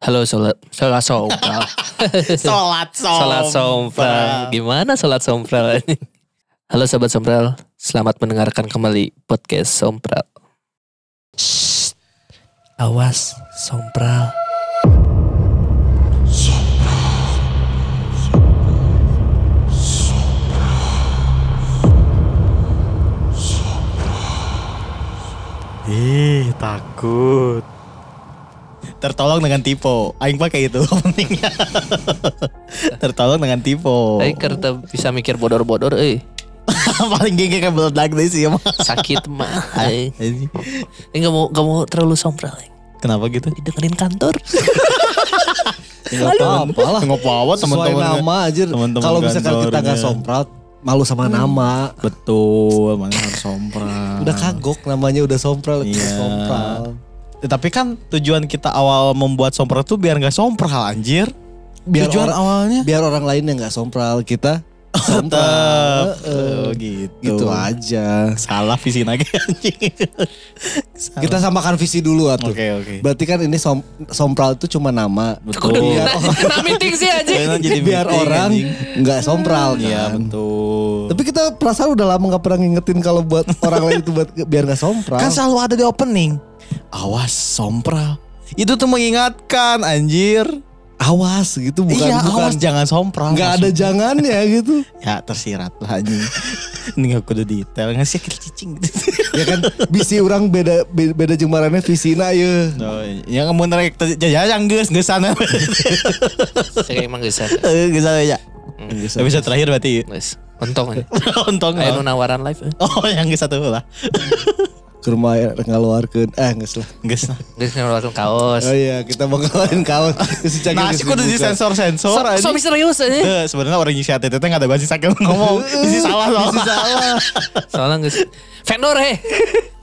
Halo sholat sholat sompral. Sholat sholat sompral. Gimana sholat sompral? Halo sobat sompral, selamat mendengarkan kembali podcast sompral. Shh, awas sompral. Ih, takut. Tertolong dengan tipe. Aing pakai itu openingnya. Tertolong dengan tipe. Tapi kereta bisa mikir bodor-bodor, eh Paling geng kayak meledak deh sih emang. sakit mah. Eh Eh, nggak mau nggak mau terlalu sompral. Kenapa gitu? Didengerin kantor. Enggak apa-apa lah. Enggak apa-apa teman-teman. nama aja. Kalau misalkan kita kantornya. nggak sompral, malu sama nama. Betul, mana harus sompral. Udah kagok namanya udah sompral. Iya. Sompral. Ya, Tapi kan tujuan kita awal membuat sompral tuh biar nggak sompral anjir. Biar tujuan orang- awalnya. Biar orang lain yang nggak sompral, kita Tetap. sompral. Oh, Heeh. gitu. Gitu aja. Salah visi lagi anjing. Kita samakan visi dulu atuh. Oke, oke. Berarti kan ini som- sompral itu cuma nama. Kudu Biar, nah, meeting sih aja. Kayaknya jadi biar meeting, orang anjing. nggak sompral kan. Iya betul. Tapi kita perasaan udah lama nggak pernah ngingetin kalau buat orang lain itu buat biar nggak sompral. kan selalu ada di opening. Awas sompral. Itu tuh mengingatkan anjir. awas gitu bukan iya bukan awas jangan sompral. nggak ada jangannya gitu. Ya tersirat lah anjing. Ini gak kudu detail. Ngasih kecil cicing gitu. ya kan bisi orang beda be- beda jembarannya visina ya. Oh, yang kamu narik ya yang geus geus sana. Saya emang geus ada. Eh, Geus sana ya. Hmm, Episode terakhir berarti. Geus. Untung aja. Untung. Ayo oh. nawaran live. eh. Oh, yang geus satu lah. Ke rumah ngaluarkeun eh geus lah. Geus lah. Geus ngeluarin kaos. Oh iya, kita mau. Si Cagi Nah, sih kudu dibuka. disensor-sensor So, so anjing. misterius aja. Eh, sebenarnya orang yang si ATT teh nggak ada bahasa sakit ngomong. Isi salah soalnya. salah. Soalnya geus vendor he.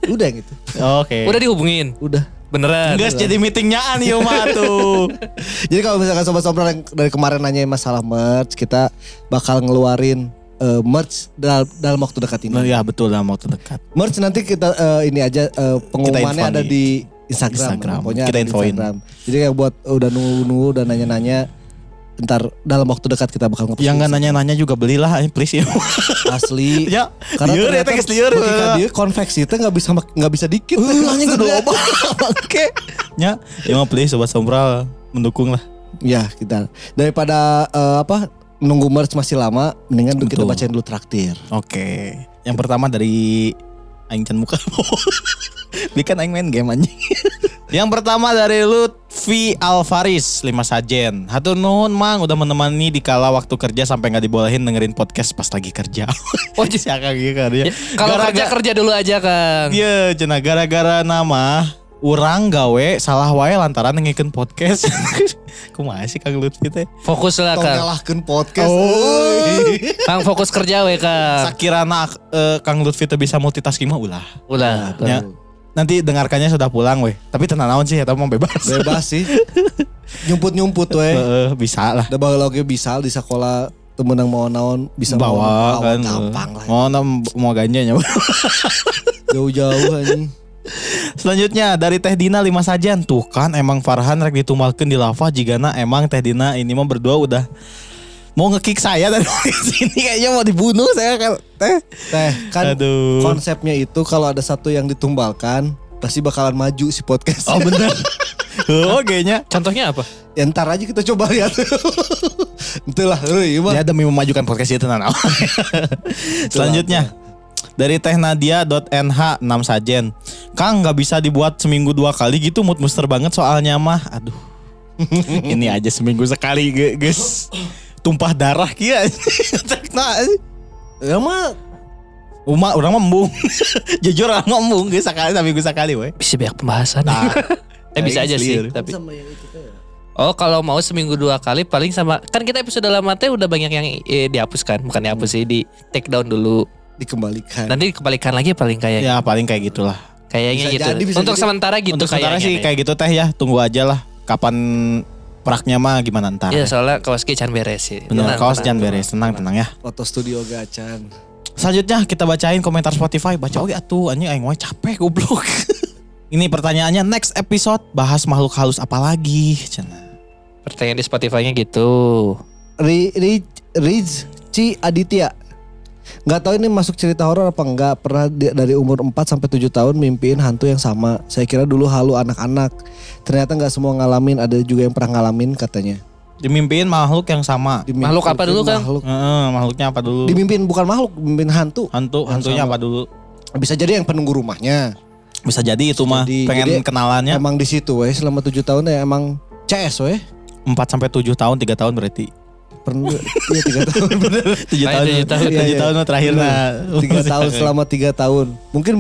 Udah gitu. Oke. Udah dihubungin. Udah. Beneran. Guys jadi meetingnya an mah tuh. Jadi kalau misalkan sobat sompral yang dari kemarin nanya masalah merch, kita bakal ngeluarin eh, merch dalam, dalam waktu dekat Oh ini. iya betul dalam waktu dekat. Merch nanti kita eh, ini aja eh, pengumumannya ada di Instagram. Instagram. Pokoknya Kita infoin. Instagram. Jadi kayak buat udah nunggu-nunggu dan nanya-nanya ntar dalam waktu dekat kita bakal ngepost Yang nggak nanya-nanya juga belilah please ya. Asli. ya. Karena lieur ternyata eta geus lieur. bagi dia konveksi itu nggak bisa nggak bisa dikit. Uh, anjing kudu obat. Oke. Ya, ya please sobat sombral mendukung lah. Ya kita daripada eh, apa nunggu merch masih lama, mendingan kita Betul. bacain dulu traktir. Oke. Yang pertama dari Aing Can Muka. Bikin Aing main game anjing. Yang pertama dari Lutfi Alvaris 5 sajen. Hatur nuhun mang udah menemani di kala waktu kerja sampai nggak dibolehin dengerin podcast pas lagi kerja. Oh, Akang gitu kerja. Ya, Kalau kerja kerja dulu aja kan. Iya, cenah gara-gara nama Urang gawe salah wae lantaran ngikeun podcast. Kumaha sih Kang Lutfi teh? Fokus lah Tong kan. ngalahkeun podcast. Oh. Kang fokus kerja we kan. Sakirana eh, Kang Lutfi teh bisa multitasking mah ulah. Ulah. Ya. Nanti dengarkannya sudah pulang weh. Tapi tenang naon sih eta mah bebas. Bebas sih. Nyumput-nyumput we. Heeh, bisa lah. Da baheula bisa di sekolah temen yang mau naon bisa bawa kan gampang lah. mau nam- mau ganjanya Jauh-jauh anjing. Selanjutnya dari Teh Dina lima sajian tuh kan emang Farhan rek ditumbalkeun di lava jigana emang Teh Dina ini mah berdua udah mau ngekick saya dari sini kayaknya mau dibunuh saya kan Teh Teh, kan Aduh. konsepnya itu kalau ada satu yang ditumbalkan pasti bakalan maju si podcast. oh bener oh kayaknya Contohnya apa? ya ntar aja kita coba lihat. Itulah, ya demi memajukan podcast itu nah selanjutnya dari teh nadia.nh 6 sajen Kang nggak bisa dibuat seminggu dua kali gitu mood booster banget soalnya mah aduh ini aja seminggu sekali ge- guys tumpah darah kia nah Ya mah Uma orang mah embung jujur orang mah embung guys sekali seminggu sekali weh Bisa banyak pembahasan. Nah, eh bisa aja sih. clear. Tapi sama yang itu teh. oh kalau mau seminggu dua kali paling sama kan kita episode lama teh udah banyak yang eh, dihapuskan bukan dihapus sih di take down dulu. Dikembalikan. Nanti kebalikan lagi paling kayak ya paling kayak gitulah kayaknya Bisa gitu. jadi, bisa Untuk jadi. sementara gitu untuk sementara sih kayak gitu teh ya tunggu aja lah kapan praknya mah gimana ntar Iya soalnya kaos can beres sih. Tenang, kaos jangan beres tenang tenang ya Foto studio gacan. Selanjutnya kita bacain komentar Spotify. Baca oke atuh anjing aing capek goblok. Ini pertanyaannya next episode bahas makhluk halus apa lagi? Cenah. Pertanyaan di Spotify-nya gitu. Ri, Ri, Riz Ci Aditya. Nggak tahu ini masuk cerita horor apa enggak. Pernah di- dari umur 4 sampai 7 tahun mimpiin hantu yang sama. Saya kira dulu halu anak-anak. Ternyata nggak semua ngalamin, ada juga yang pernah ngalamin katanya. Dimimpiin makhluk yang sama. Dimimpiin Makhluk apa dulu, Kang? makhluk. Heeh, makhluknya apa dulu? Dimimpiin bukan makhluk, mimpiin hantu. Hantu, hantunya sama. apa dulu? Bisa jadi yang penunggu rumahnya. Bisa jadi itu mah Jadi- pengen jadi kenalannya Emang di situ weh selama 7 tahun ya emang CS weh. 4 sampai 7 tahun, 3 tahun berarti. Pernah iya 3 tahun bener. 7 Lain tahun. tujuh tahun. 7 Iya, iya. tahun terakhir nah. tiga tahun selama tiga tahun mungkin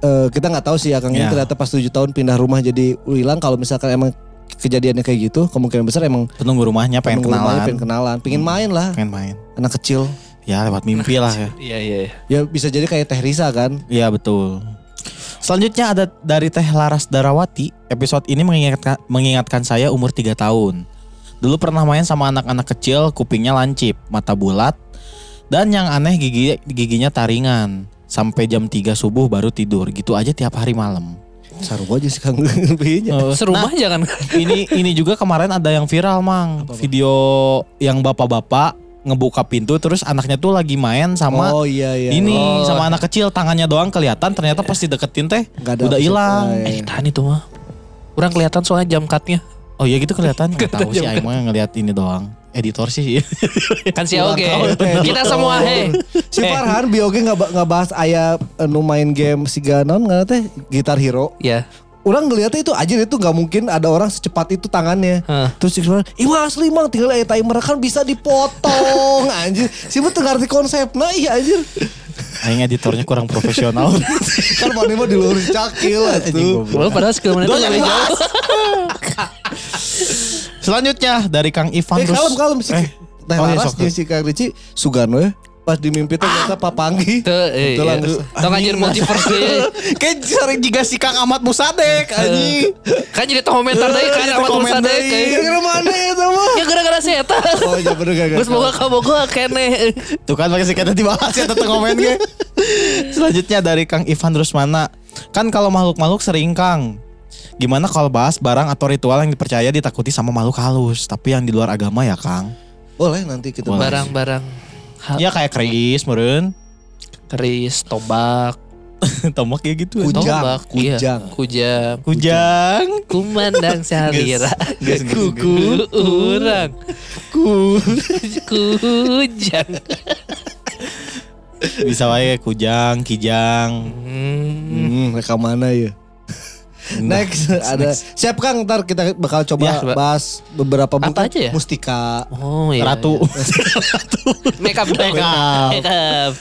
eh, kita nggak tahu sih ya Kang ini Ya. ternyata pas tujuh tahun pindah rumah jadi hilang kalau misalkan emang kejadiannya kayak gitu kemungkinan besar emang Penunggu rumahnya pengen penunggu rumahnya kenalan. pengen kenalan pengen main lah Pengen main. anak kecil Ya lewat mimpi lah ya. Iya iya. iya. ya bisa jadi kayak Teh Risa kan Iya betul. Selanjutnya ada dari Teh Laras Darawati. Episode ini mengingatkan, mengingatkan saya umur 3 tahun. Dulu pernah main sama anak-anak kecil, kupingnya lancip, mata bulat, dan yang aneh gigi giginya taringan. Sampai jam 3 subuh baru tidur. Gitu aja tiap hari malam. Saru aja sih Kang. Oh, Serumah jangan. ini ini juga kemarin ada yang viral mang video yang bapak-bapak ngebuka pintu terus anaknya tuh lagi main sama oh iya iya ini Oh. sama anak kecil tangannya doang kelihatan ternyata pas dideketin teh udah hilang Ah, Eh tahan itu mah. Kurang kelihatan soalnya jam cutnya. Oh iya gitu kelihatan nggak tahu sih Aing mah ngeliat ini doang editor sih Kan si Oge. Kita semua he. si Eh. Farhan bioge nggak nggak bahas ayah eh, nu main game si Ganon nggak teh Gitar Hero Ya. Orang ngeliatnya itu aja itu nggak mungkin ada orang secepat itu tangannya. Hah. Terus Farhan, Iya asli mang tinggal aya timer kan bisa dipotong anjir. Si betul ngerti konsep nah iya anjir. Aing editornya kurang profesional kan mana mah dilurus cakil Anjing, tuh. padahal skill mana itu lebih jauh. selanjutnya dari Kang Ivan Eh kalem kalem si eh, Teh oh iya, Laras si Kang Rici Sugano ya. Pas di mimpi teh ternyata Papanggi. Tuh, eh, Betul iya. lah, geus- Tong anjir multiverse deh. kayak sering juga si Kang Ahmad Musadek anjing Kan jadi komentar deui kan Jadi amat komen Musa deui. deui. Gara-gara mana ya sama? Ya gara-gara si eta. Oh iya bener gak Gus boga ka boga keneh. Tuh kan pakai kita dibahas ya tentang komen gue. Selanjutnya dari Kang Ivan Rusmana. Kan kalau makhluk-makhluk sering Kang. Gimana kalau bahas barang atau ritual yang dipercaya ditakuti sama makhluk halus, tapi yang di luar agama ya Kang? Boleh nanti kita Boleh. Barang-barang Ya kayak keris, meren. keris, tombak, Tombak ya gitu. Kujang, tombak, iya. kujang. kujang, Kujang. kumandang salira, kuku urang, Ku. kujang. Bisa wae kujang, kijang. Hmm. Hmm, reka mana ya? Next, ada siap Kang ntar kita bakal coba Ya, coba. bahas beberapa Apa mungkin aja ya? mustika. Oh iya. Ratu. iya. Make up, Make up. Make up.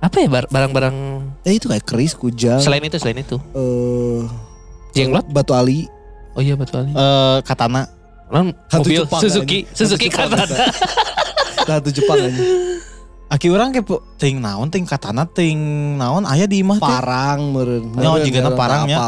Apa ya bar- barang-barang Eh itu kayak keris, kujang, selain itu selain itu? eh Jenglot? batu ali. Oh iya betul. Eh katana. Orang Hantu mobil Jepang, Suzuki. Suzuki Jepang, Katana. Nah, itu Jepang aja. Aki orang pu- ting naon, ting katana, ting naon aya di imah teh. Parang meureun. Meureun, jigana parangnya.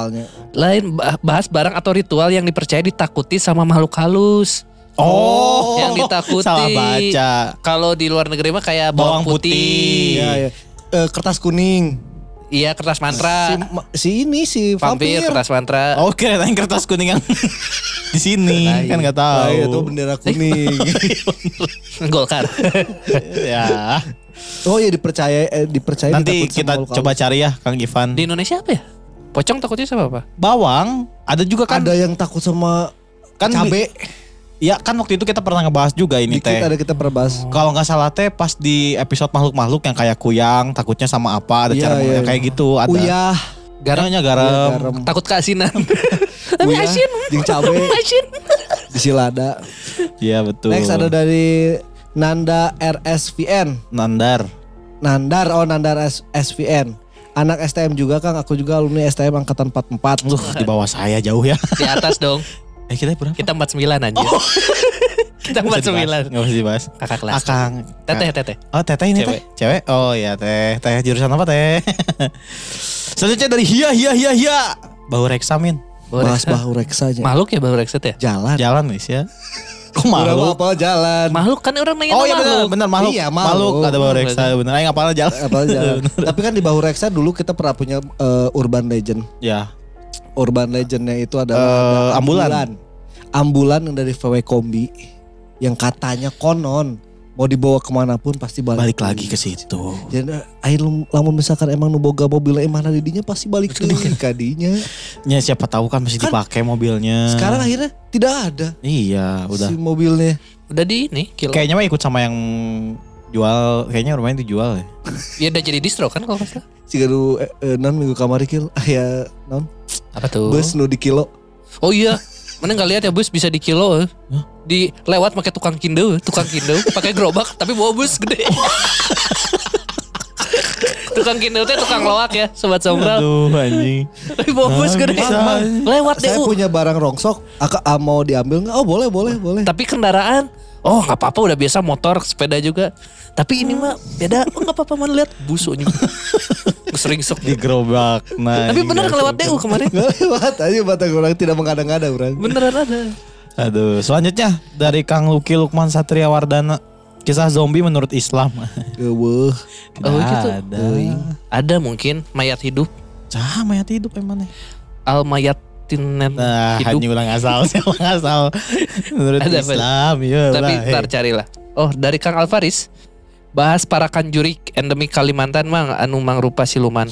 Lain bah- bahas barang atau ritual yang dipercaya ditakuti sama makhluk halus. Oh, Yang ditakuti. Salah baca. Kalau di luar negeri mah kayak bawang, Bawang putih. putih. Iya, iya. Eh, kertas kuning. Iya, kertas Si, mantra. ma- si ini si vampir, vampir. kertas mantra. Oh, kira yang kertas kuning yang di sini Nah, kan nggak tahu. Ah, iya, itu bendera kuning. Golkar. ya. oh iya dipercaya eh, dipercaya Nanti kita coba cari ya Kang Ivan. di Indonesia apa ya? Pocong takutnya sama apa? Bawang ada juga kan ada yang takut sama kan cabe. Ya kan waktu itu kita pernah ngebahas juga ini Dikit teh. ada kita perbahas. Kalau nggak salah teh pas di episode makhluk-makhluk yang kayak kuyang takutnya sama apa ada Iya, cara iya, yang kayak iya. gitu ada. Uyah, Garamnya Iya, garam. garam. Takut keasinan. Tapi Uyah, asin. jeung cabe Asin. di Silada. Iya betul. Next ada dari Nanda RSVN. Nandar. Nandar, oh Nandar S- SVN. Anak STM juga Kang, aku juga alumni STM angkatan 44. Duh, di bawah saya jauh ya. Di atas dong. Eh kita berapa? Kita 49 anjir. Kita usah dibahas, 49. Nggak usah dibahas. Kakak kelas. Akang. Teteh, teteh. Oh teteh ini Cewek. teh. Cewek. Oh iya teh. Teh jurusan apa teh? Selanjutnya dari Hia Hia Hia Hia. Bau reksamin. Bahas bahu reksa aja. Makhluk ya baru rekset ya? Jalan. Jalan guys ya. Kok Udah makhluk? apa jalan. Makhluk kan orang nanya Oh iya benar makhluk. benar makhluk. Iya, makhluk. Ada bau reksa benar. Aing apalnya jalan. Apa jalan. Tapi kan di bahu reksa dulu kita pernah punya eh, urban legend. Ya. Urban legendnya itu adalah Eh, ada ambulan. ambulan yang dari VW Kombi yang katanya konon mau dibawa ke mana pun pasti balik. Balik lagi ke situ. Jadi air lamun misalkan emang nu boga mobil eh mana didinya pasti balik ke kadinya. Ya siapa tahu kan masih Kan- dipakai mobilnya. Sekarang akhirnya tidak ada Iya, udah. si mobilnya. Udah di ini kilo. Kayaknya mah ikut sama yang jual, kayaknya rumahnya dijual ya. Ya udah jadi distro kan kalau nggak salah. Si gaduh eh, eh, non minggu kamari kil aya non Apa tuh? bus nu di kilo. Oh iya. Mana nggak lihat ya bus bisa di kilo. Hah? Di lewat pakai tukang kindo, tukang kindo pakai gerobak tapi bawa bus gede. tukang kindo teh tukang loak ya, sobat sombral. Aduh anjing. Tapi bawa bus Ah, gede. bisa. Lewat deh. Saya punya barang rongsok, aka ah, mau diambil nggak? Oh boleh boleh boleh. Tapi kendaraan, oh nggak apa-apa udah biasa motor, sepeda juga. Tapi ini mah beda, oh nggak apa-apa man lihat busuknya. Sering sok. Di gerobak. Nah, Tapi bener kelewat. DU kemarin. Nggak lewat aja mata orang tidak mengada-ngada orang. Beneran ada. Aduh, selanjutnya dari Kang Luki Lukman Satria Wardana. Kisah zombie menurut Islam. Tidak Oh, gitu. ada. Ada mungkin mayat hidup, Cah, mayat hidup emang nih. al mayat tinet Nah, hidup. hanya ulang asal, siapa asal. Menurut Ada. Islam, iya Tapi lah, ntar carilah. Oh dari Kang Alvaris bahas para kanjurik endemik Kalimantan mang anu mangrupa siluman.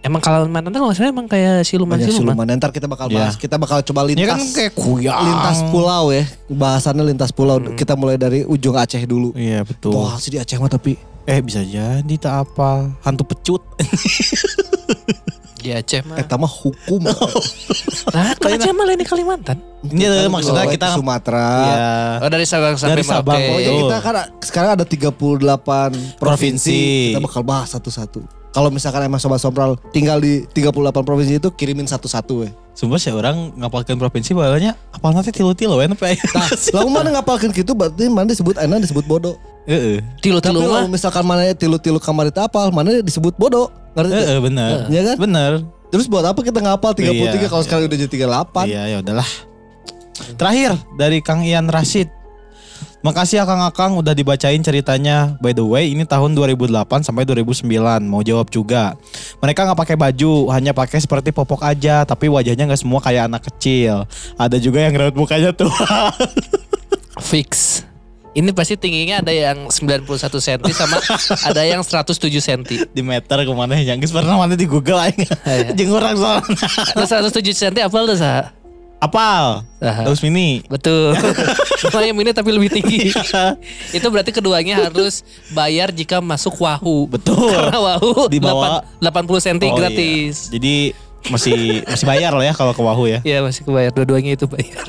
Emang Kalimantan tuh nggak salah emang kayak siluman Banyak siluman. siluman. Ntar kita bakal Iya. bahas. Kita bakal coba lintas. Ya kan kayak kuyang. lintas pulau ya. Bahasannya lintas pulau. Kita mulai dari ujung Aceh dulu. Iya betul. Wah sih di Aceh mah tapi Eh bisa jadi tak apa. Hantu pecut. Di Aceh mah. eta mah hukum. Nah, kan Aceh mah lain di Kalimantan. Ini maksudnya Kalau kita Sumatera. ya Oh dari Sabang sampai Dari Sabang, Merauke. Pokoknya Betul. kita kan sekarang ada 38 provinsi. Provinsi. Kita bakal bahas satu-satu. Kalau misalkan emang Sobat Sompral tinggal di 38 provinsi itu kirimin satu-satu ya. Sumpah sih orang ngapalkan provinsi bawahnya apal nanti tilu-tilu ya tapi Lalu mana ngapalkan gitu berarti mana disebut enak disebut bodoh. Heeh. Tilu-tilu mah. misalkan mana tilu-tilu kamar itu apal, mana disebut bodoh. Ngerti? Heeh bener. Iya kan? Bener. Terus buat apa kita ngapal 33 Iya, kalau sekarang udah jadi 38? Iya ya udahlah. Terakhir dari Kang Ian Rashid. Makasih ya Kang Akang udah dibacain ceritanya. By the way, ini tahun 2008 sampai 2009. Mau jawab juga. Mereka nggak pakai baju, hanya pakai seperti popok aja, tapi wajahnya nggak semua kayak anak kecil. Ada juga yang raut mukanya tua. Fix. Ini pasti tingginya ada yang 91 cm sama ada yang 107 cm. di meter ke mana ya? Jangan pernah mana di Google aja. Iya. Jeung orang soalnya. Ada 107 cm apa tuh sah? Apal. Saha? Terus mini. Betul. Lumayan ini tapi lebih tinggi. Itu berarti keduanya harus bayar jika masuk Wahoo. Betul. Karena Wahoo Di bawah- 8 80 cm Oh, gratis. iya. Jadi masih masih bayar lah ya kalau ke Wahoo ya. Iya masih kebayar dua-duanya itu bayar.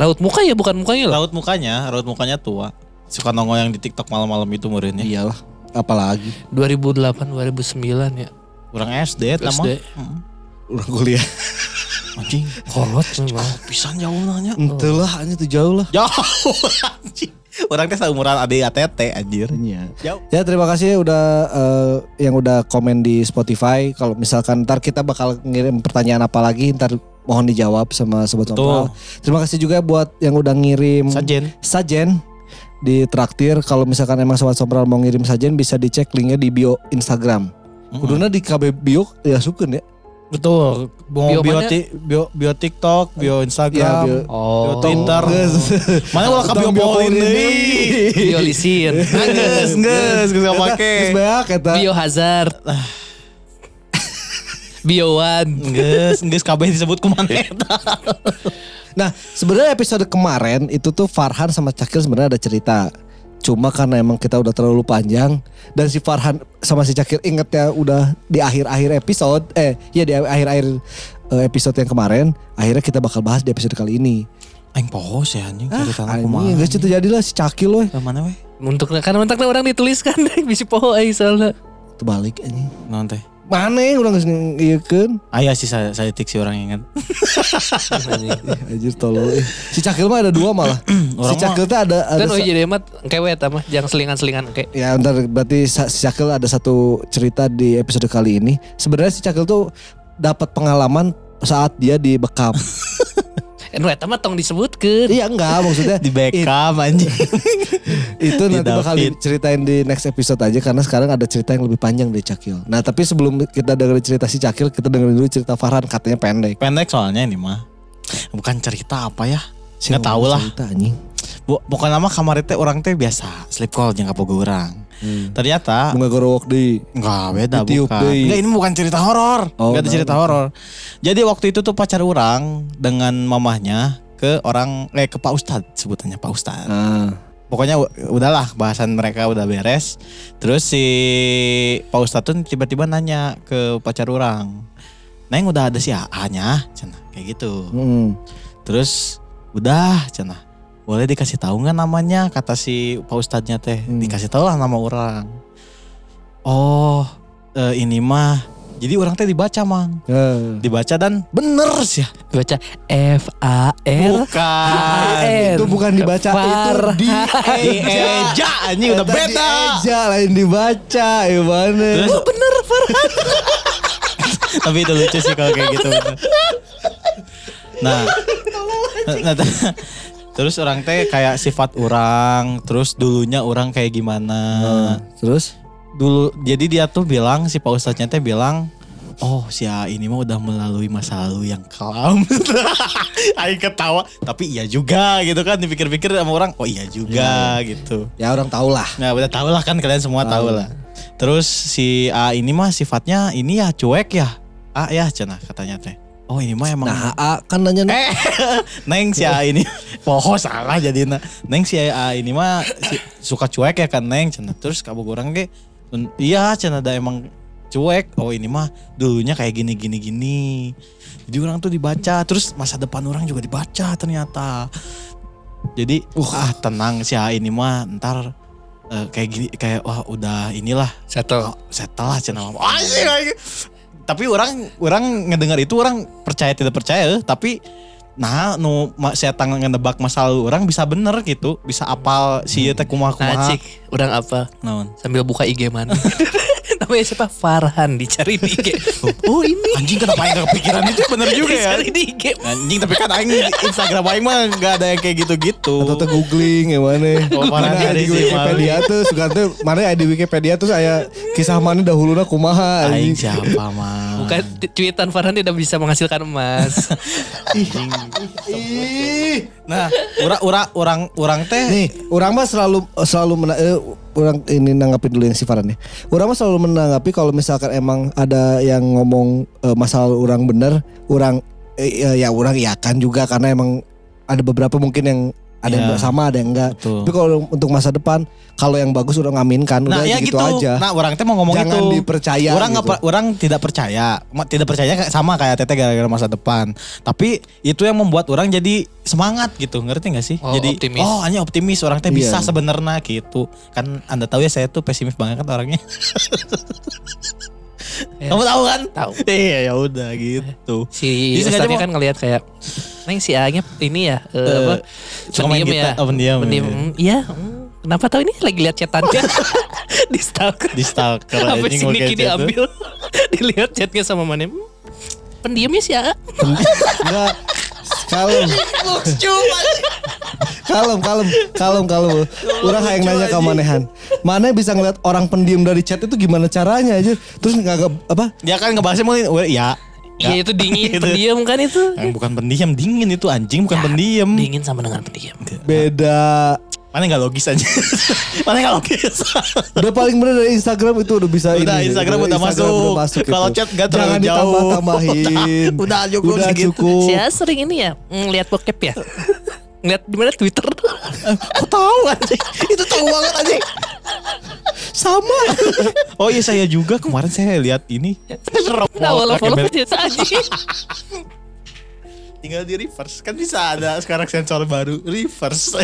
Laut muka ya bukan mukanya loh. Raut mukanya, raut mukanya tua. Suka nongol yang di TikTok malam-malam itu muridnya. Iyalah, apalagi 2008 2009 ya. Kurang SD. SD. Heeh. orang kuliah. Anjing. Kolot memang. Pisan jauh nanya. Entahlah, hanya tuh jauh lah. Jauh anjing. Orang teh seumuran ade ATT anjir. Iya. Jauh. Ya terima kasih udah eh, yang udah komen di Spotify. Kalau misalkan ntar kita bakal ngirim pertanyaan apa lagi, ntar mohon dijawab sama sobat Betul. Sompral. Terima kasih juga buat yang udah ngirim Sajen. sajen di traktir. Kalau misalkan emang sobat Sompral mau ngirim sajen bisa dicek linknya di bio Instagram. Kuduna di KB bio ya sukun ya. Betul. Mau Bio bio, ti- bio, bio TikTok, bio Ya, Instagram, bio. bio Oh. Twitter. Mana ulah ka bio Tong bio poin poin deui. Biolisin. Geus, geus, geus Geus pake. beak eta. Biohazard. Biowan. Geus, geus kabeh disebut kumaha eta. Nah, sebenarnya episode kemarin itu tuh Farhan sama Cakil sebenarnya ada cerita. Cuma karena emang kita udah terlalu panjang dan si Farhan sama si Cakil inget ya udah di akhir-akhir episode eh ya di akhir-akhir eh, episode yang kemarin akhirnya kita bakal bahas di episode kali ini. Aing poho sih anjing cerita Ah, kumaha. Anjing, geus itu jadilah si Cakil loh. Ke mana weh? Untuk karena mentakna orang dituliskan bisi poho aing soalnya. Terbalik anjing. Naon teh? Mana yang udah geus ngiekeun? Aya sih saya saya tik si orang ingat. Anjir tolol. eh. Si Cakil mah ada dua malah. si Orang Cakil tuh ada ada Kan oh jadi emat kewe eta mah jangan selingan-selingan kayak. Ya ntar berarti si Cakil ada satu cerita di episode kali ini. Sebenarnya si Cakil tuh dapat pengalaman saat dia dibekap. Enu eta mah tong disebutkeun. iya enggak maksudnya Di backup anjing. itu Di nanti bakal David. diceritain di next episode aja karena sekarang ada cerita yang lebih panjang dari Cakil. Nah tapi sebelum kita dengerin cerita si Cakil kita dengerin dulu cerita Farhan katanya pendek. Pendek soalnya ini mah. Bukan cerita apa ya? Nggak tahu lah. cerita, anjing. Bu- Pokoknya nama kamar teh orang teh biasa sleep call jeung kapoga urang. Hmm. Ternyata Bunga gorowok di Enggak beda Ditiup bukan. deui. Enggak ini bukan cerita horor. Oh, Enggak ada cerita horor. Jadi waktu itu tuh pacar orang dengan mamahnya ke orang eh ke Pak Ustad sebutannya Pak Ustad. Ah. Pokoknya udahlah bahasan mereka udah beres. Terus si Pak Ustad tuh tiba-tiba nanya ke pacar orang. Neng udah ada si AA-nya, cenah kayak gitu. Hmm. Terus udah cenah. Boleh dikasih tahu nggak namanya kata si Pak Ustadznya teh. Hmm. Dikasih tahu lah nama orang. Oh, eh, ini mah. Jadi orang teh dibaca mang, Eh. dibaca dan bener sih. ya. Baca F A R Bukan. Itu bukan dibaca itu Far- di Dieja, ini udah beda. Eja lain dibaca, gimana? Terus bener Tapi itu lucu sih kalau kayak gitu. Nah, nah, t- terus orang teh kayak sifat orang, terus dulunya orang kayak gimana. Nah, terus? dulu jadi dia tuh bilang si Pak Ustadznya teh bilang oh si A ini mah udah melalui masa lalu yang kelam. Aing ketawa tapi iya juga gitu kan dipikir-pikir sama orang oh iya juga gitu. Ya orang tahu lah. nah udah tau lah kan kalian semua tahu lah. Terus si A ini mah sifatnya ini ya cuek ya. A ya cenah katanya teh oh ini mah emang Nah, A kan nanya Eh, Neng si A ini. Poho salah jadi Neng si A ini mah si- suka cuek ya kan Neng? Cenah. Terus kamu orang ke "Un- Iya cenah ada emang cuek. Oh ini mah dulunya kayak gini gini gini. Jadi orang tuh dibaca Terus masa depan orang juga dibaca ternyata. Jadi ah tenang si A ini mah Ntar eh, kayak gini kayak wah udah inilah. Satu. oh, settle lah cenah mah. Tapi orang orang ngedengar itu orang percaya tidak percaya eh, tapi nah nu ma- saya tangan ngedebak masa lalu orang bisa bener gitu bisa apal si ieu teh kumaha Nah kumaha cik, orang apa? naon Sambil buka IG mana? Namanya siapa? Farhan dicari di IG. Oh ini. anjing kenapa gak kepikiran itu bener juga ya Dicari di IG. anjing tapi kan aing Instagram aing mah gak ada yang kayak gitu-gitu atau tuh googling gimana Oh, mana mana ada di Wikipedia tuh suka tuh mana ada di Wikipedia tuh saya kisah mana dahulunya kumaha aing anjing. siapa mah Bukan cuitan Farhan tidak bisa menghasilkan emas. Nah ura ura orang orang teh Nih, orang mah selalu selalu mena, eh, orang ini nanggapin dulu yang si Farhan ya. Orang mah selalu menanggapi kalau misalkan emang ada yang ngomong eh, masalah orang bener, orang eh, ya, ya orang iakan juga karena emang ada beberapa mungkin yang ada yang Ya. sama, ada yang enggak. Betul. Tapi kalau untuk masa depan, kalau yang bagus udah ngaminkan, Nah udah ya gitu, gitu, aja. Nah orang teh mau ngomong Jangan itu dipercaya Orang gitu. per- orang tidak percaya Tidak percaya kayak- sama kayak Teteh gara-gara masa depan Tapi itu yang membuat orang jadi semangat gitu Ngerti gak sih? Oh, jadi optimis. oh hanya optimis orang teh bisa Iya. sebenarnya gitu Kan anda tahu ya saya tuh pesimis banget kan orangnya Ya. Kamu tahu kan? Tahu. Iya ya udah gitu Si Jadi sengaja Ustadznya mau- kan ngelihat kayak Neng si A-nya ini ya eh, Eh, apa? suka main gitar. Oh, pendiam, Pendiam. iya. Hmm, Kenapa tahu ini lagi lihat chatannya di stalker. Di stalker Apa sih Niki diambil dilihat chatnya sama mana? Hmm, Pendiamnya si A. Enggak. Kalem. kalem, kalem, kalem, kalem. Orang yang nanya ke manehan. Mana bisa ngeliat orang pendiam dari chat itu gimana caranya aja? Terus nggak apa? Dia kan ngebahasnya mungkin Ya Iya itu dingin, Gitu. pendiam kan itu. Yang bukan pendiam dingin itu anjing bukan pendiam Dingin sama dengan pendiam. Beda. Mana nggak logis aja Mana nggak logis Udah paling bener dari Instagram itu udah bisa Udah, ini. Instagram udah masuk. Kalau itu. chat nggak terlalu Jangan jauh. ditambah-tambahin. Udah, udah cukup Udah segitu. cukup. Si A sering ini ya ngeliat bokep ya. Ngeliat di mana Twitter. Kok tahu anjing Itu tahu banget anjing Sama. Oh iya saya juga kemarin saya lihat ini Nah, walau follow aja. Tinggal di reverse Kan bisa ada sekarang sensor baru Reverse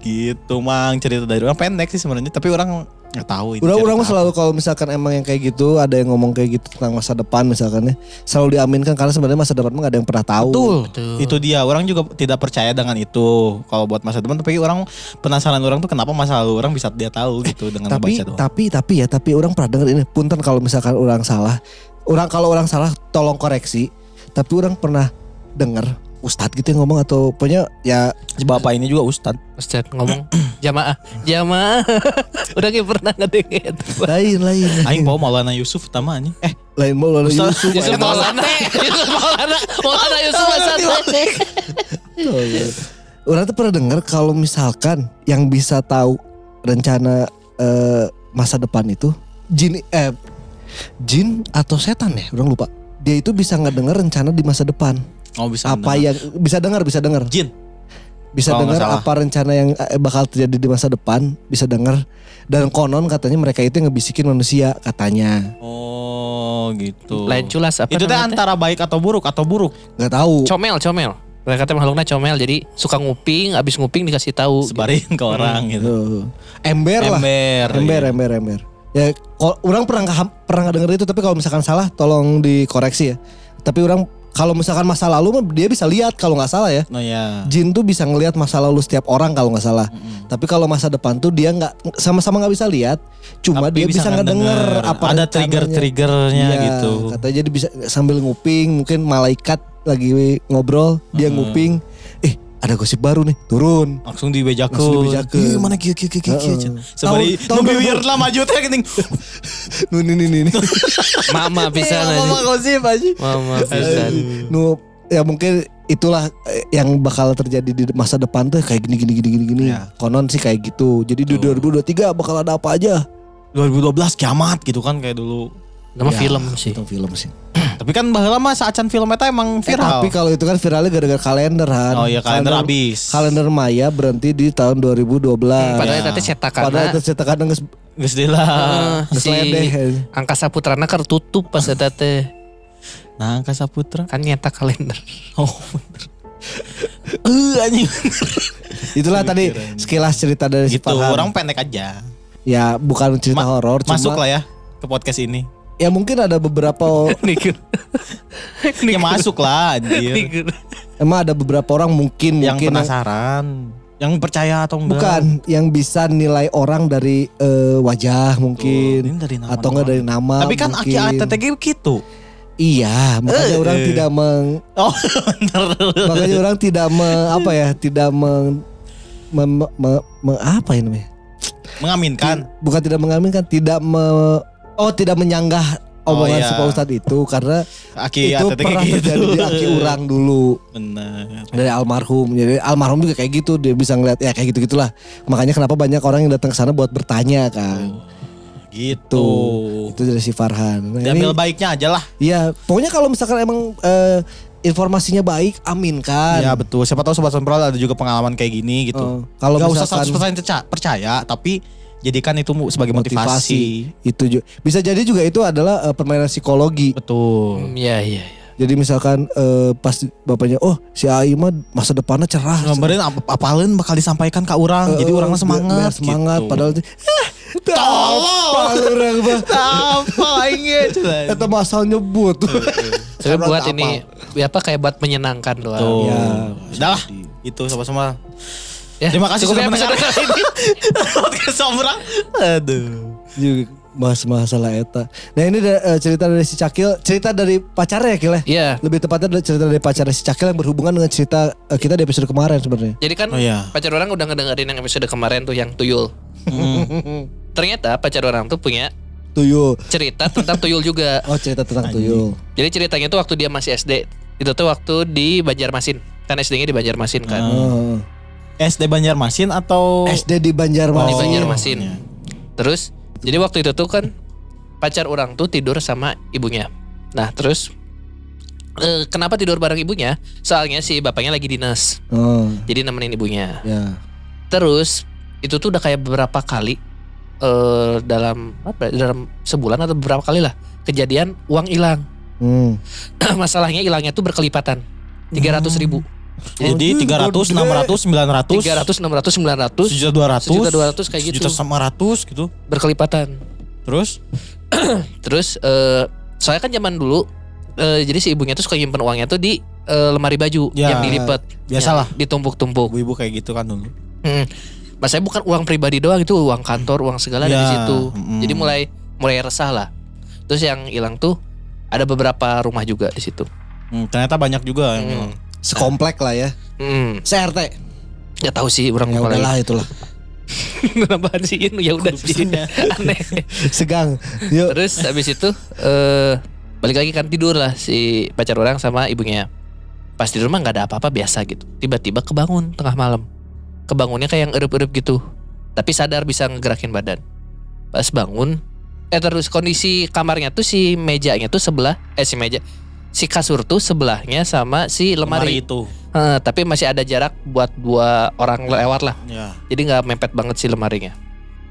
Gitu mang cerita dari orang pendek sih sebenarnya Tapi orang nggak tahu itu orang apa. selalu kalau misalkan emang yang kayak gitu ada yang ngomong kayak gitu tentang masa depan misalkan ya selalu diaminkan karena sebenarnya masa depan mah gak ada yang pernah tahu. Betul. Betul. Itu dia. Orang juga tidak percaya dengan itu. Kalau buat masa depan, tapi orang penasaran orang tuh kenapa masa lalu orang bisa dia tahu gitu dengan tapi doang. tapi tapi ya tapi orang pernah dengar ini punten kalau misalkan orang salah orang kalau orang salah tolong koreksi tapi orang pernah dengar ustadz gitu yang ngomong atau pokoknya ya Si Bapak ini juga Ustad. Ustaz ngomong jamaah, jamaah. Udah kayak pernah ngedengar. lain lain. Aing bawa Maulana Yusuf utama anjing. Eh, lain mau lalu Ustaz- Yusuf. Yusuf Maulana, Yusuf Maulana, Maulana Yusuf. Oh, iya. Orang tuh pernah dengar kalau misalkan yang bisa tahu rencana eh, masa depan itu jin eh jin atau setan ya, orang lupa. Dia itu bisa ngedengar rencana di masa depan. Oh bisa. apa dengar. yang bisa dengar, bisa dengar. Jin. Bisa nggak dengar apa rencana yang eh, bakal terjadi di masa depan, bisa dengar. Dan konon katanya mereka itu yang ngebisikin manusia katanya. Oh, gitu. Lain culas apa Itu teh antara baik atau buruk atau buruk. nggak tahu. Comel, comel. Mereka teh makhluknya comel, jadi suka nguping, abis nguping dikasih tahu. Sebarin ke orang gitu. Tuh. Ember lah. Ember. Ember, iya. ember, ember. Ya, kalau orang pernah pernah denger itu, tapi kalau misalkan salah, tolong dikoreksi ya. Tapi orang kalau misalkan masa lalu mah dia bisa lihat kalau nggak salah ya. Oh ya. Jin tuh bisa ngelihat masa lalu setiap orang kalau nggak salah. Tapi kalau masa depan tuh dia nggak sama-sama nggak bisa lihat, cuma Tapi dia bisa, ngedenger apa ada trigger-triggernya Iya, gitu. Katanya jadi bisa sambil nguping, mungkin malaikat lagi ngobrol, dia nguping, eh ada gosip baru nih, turun. Langsung dibejakeun. Langsung dibejakeun. Ih, mana kieu kieu kieu kieu. Heeh. kieu. Sebari Tahun- tahun nu bibir lah maju teh geuning. Nuh, nih, nih, nih. Mama bisa Mama aja. gosip aja. Mama bisa. nu ya mungkin itulah eh, yang bakal terjadi di masa depan tuh kayak gini gini gini gini gini. Ya. Konon sih kayak gitu. Jadi di 2023 bakal ada apa aja. 2012 kiamat gitu kan kayak dulu. Nama Ya, film sih. Itu film sih. Tapi kan baheula mah saacan film eta emang Eh, viral. tapi kalau itu kan viralnya gara-gara kalender Han. Oh iya kalender habis. Kalender Maya berhenti di tahun 2012. Padahal Ya. tadi cetakan. Padahal itu cetakan Geus deui lah. si geus ledeh. Angkasa Putrana kan tutup pas eta teh. Nah, Angkasa Putra. Kan nyetak kalender. Oh, bener. Eh anjing. Itulah tadi sekilas cerita dari si Gitu, orang pendek aja. Ya bukan cerita Ma- horor, cuma Masuk lah ya ke podcast ini. Ya mungkin ada beberapa Nikur. Ya masuk lah anjir. Emang ada beberapa orang mungkin yang mungkin penasaran, yang percaya atau enggak. bukan yang bisa nilai orang dari eh, wajah Tuh, mungkin ini dari nama atau enggak dari nama Tapi kan aki mungkin. ATTG gitu. iya makanya Eh, orang eh. tidak meng Oh, makanya orang tidak me, apa ya tidak meng me- me- me- me- apa ya namanya Mengaminkan. bukan tidak mengaminkan tidak me, oh tidak menyanggah Oh, omongan iya. si Pak Ustadz itu karena Aki itu pernah gitu. terjadi di aki orang dulu Bener. dari almarhum jadi almarhum juga kayak gitu dia bisa ngeliat ya kayak gitu gitulah makanya kenapa banyak orang yang datang ke sana buat bertanya kan Gitu. itu dari si Farhan nah, Diambil ini baiknya aja lah. ya pokoknya kalau misalkan emang eh, informasinya baik amin kan Ya betul. Siapa tahu sobat sempral ada juga pengalaman kayak gini gitu. Eh, kalau Gak usah misalkan 100% perca- percaya, tapi jadikan itu sebagai motivasi. itu juga bisa jadi juga itu adalah eh, permainan psikologi Betul. Hmm, Iya iya. iya. jadi misalkan eh, pas bapaknya oh si Ai mah masa depannya cerah Ngambarin ap apalin bakal disampaikan ke orang. Eh, jadi orangnya semangat. biar semangat gitu. padahal itu ah, apa orang mah apa aingnya Eta masal nyebut. Tapi buat apa? ini ya apa kayak buat menyenangkan doang. Tuh. Ya. Udah lah. Itu sama-sama. Ya, Terima kasih cukup sudah episode mendengar. kali ini. Podcast Sombrang. Aduh. Juga bahas masalah eta. Nah ini da- eh, cerita dari si Cakil, cerita dari pacarnya ya Kil ya? Iya. Lebih tepatnya adalah cerita dari pacarnya si Cakil yang berhubungan dengan cerita eh, kita di episode kemarin sebenarnya. Jadi kan Oh iya. pacar orang udah ngedengerin yang episode kemarin tuh yang tuyul. Ternyata pacar orang tuh punya Tuyul. cerita tentang tuyul juga. Oh cerita tentang tuyul. Jadi ceritanya tuh waktu dia masih SD. Itu tuh waktu di Banjarmasin. Kan SD-nya di Banjarmasin kan. Oh. SD Banjarmasin atau SD di Di Banjarmasin. Banjarmasin. iya. Terus jadi waktu itu tuh kan pacar orang tuh tidur sama ibunya. Nah, terus eh, kenapa tidur bareng ibunya? Soalnya si bapaknya lagi dinas. Oh, Jadi nemenin ibunya. ya. Terus itu tuh udah kayak beberapa kali eh dalam apa ya, dalam sebulan atau beberapa kali lah kejadian uang hilang. Hmm. Masalahnya hilangnya tuh berkelipatan. 300 ribu. Jadi Anjing, 300, gede. 600, 900, 300, 600, 900, sejuta 200, sejuta 200 kayak gitu. sejuta sama ratus gitu. berkelipatan. Terus Terus eh soalnya kan zaman dulu eh jadi si ibunya tuh suka nyimpen uangnya tuh di eh, lemari baju Ya, yang dilipat. biasalah. Yang ditumpuk-tumpuk. ibu-ibu kayak gitu kan dulu. Hmm. Maksudnya bukan uang pribadi doang itu uang kantor, uang segala ada di Ya, situ. mm. Jadi mulai mulai resah lah. Terus yang hilang tuh ada beberapa rumah juga di situ. Hmm, ternyata banyak juga yang Hmm. bilang. Sekomplek lah ya. Hmm, CRT. gak tahu sih orang Ya udahlah itulah. Nambahan sih ya udah sih. Aneh. Segang. Yuk. Terus habis itu eh balik lagi kan tidur lah si pacar orang sama ibunya. Pas di rumah nggak ada apa-apa biasa gitu. Tiba-tiba kebangun tengah malam. Kebangunnya kayak yang erup-erup gitu. Tapi sadar bisa ngegerakin badan. Pas bangun, eh terus kondisi kamarnya tuh si mejanya tuh sebelah, eh si meja, si kasur tuh sebelahnya sama si Lemari lemari. itu. Eh, tapi masih ada jarak buat dua orang lewat lah. Ya. Jadi nggak mepet banget si lemarinya.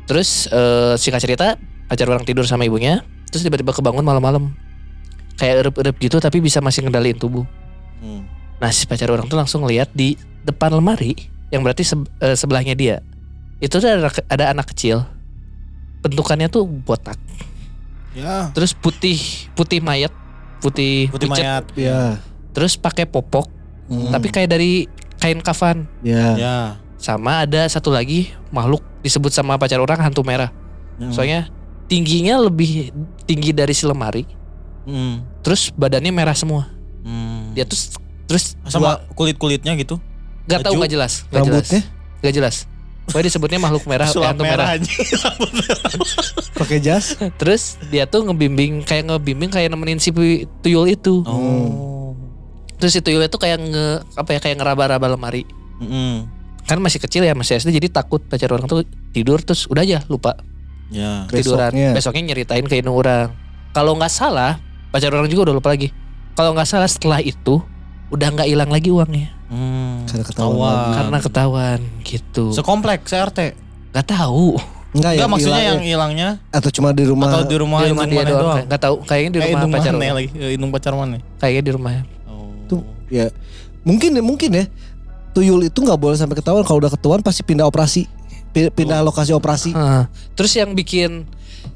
Terus eh, singkat cerita pacar orang tidur sama ibunya, terus tiba-tiba kebangun malam-malam. Kayak erup-erup gitu tapi bisa masih ngendaliin tubuh. Hmm. Nah si pacar orang tuh langsung lihat di depan lemari yang berarti se- eh, sebelahnya dia. Itu tuh ada, ada anak kecil. Bentukannya tuh botak. Ya. Terus putih putih mayat, putih, Putih pucet. mayat. Ya. Terus pakai popok, Hmm. tapi kayak dari kain kafan. Ya. Ya. Sama ada satu lagi makhluk disebut sama pacar orang hantu merah. Hmm. Soalnya tingginya lebih tinggi dari si lemari. Hmm. Terus badannya merah semua. Hmm. Dia tuh s- terus sama kulit-kulitnya gitu. nggak tahu nggak jelas, nggak jelas, nggak jelas. Pokoknya disebutnya makhluk merah, Sulap hantu merah. anjing. pakai jas. Terus dia tuh ngebimbing kayak ngebimbing kayak nemenin si pi- tuyul itu. Oh. Terus si tuyul itu kayak nge apa ya kayak ngeraba-raba lemari. Mm-mm. Kan masih kecil ya masih SD jadi takut pacar orang tuh tidur terus udah aja lupa Ya. tiduran. Besoknya. Besoknya nyeritain ke indung orang. Kalau nggak salah pacar orang juga udah lupa lagi. Kalau nggak salah setelah itu udah nggak hilang lagi uangnya Hmm. Karena ketahuan Ketahuan. lagi. karena ketahuan gitu. Sekomplek CRT. Nggak tahu. Enggak ya Enggak maksudnya yang hilang- hilangnya atau cuma di rumah. atau di rumah, di rumah dia mana doang. Nggak tahu. Kayaknya di Eh, rumah indung pacar mana lagi? Eh, Indung pacar mana? Kayaknya di rumah. Oh. Tuh, ya. Mungkin mungkin ya. Tuyul itu nggak boleh sampai ketahuan. Kalau udah ketahuan pasti pindah operasi. Pi- Pindah lokasi operasi. Heeh. Terus yang bikin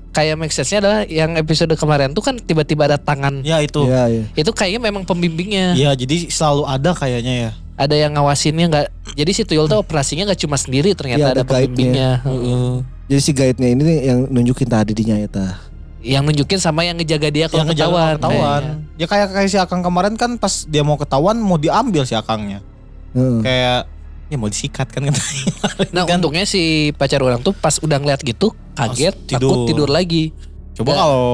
kayak make sense-nya adalah yang episode kemarin tuh kan tiba-tiba ada tangan. Ya itu. Iya, iya. Itu kayaknya memang pembimbingnya. Iya, jadi selalu ada kayaknya ya. Ada yang ngawasinnya nggak. Jadi si tuyul tuh operasinya nggak cuma sendiri ternyata Iya, ada, ada pembimbingnya. Heeh. Jadi si guide-nya ini nih yang nunjukin tadi dinya ya tah. Yang nunjukin sama yang ngejaga dia kalau yang ketahuan. ketahuan. kayaknya. Ya kayak kayak si Akang kemarin kan pas dia mau ketahuan mau diambil si Akangnya. Heeh. Kayak ya mau disikat kan katanya. Nah Kan. untungnya si pacar orang tuh pas udah ngeliat gitu kaget Langsung takut tidur. tidur lagi. Coba Ya. kalau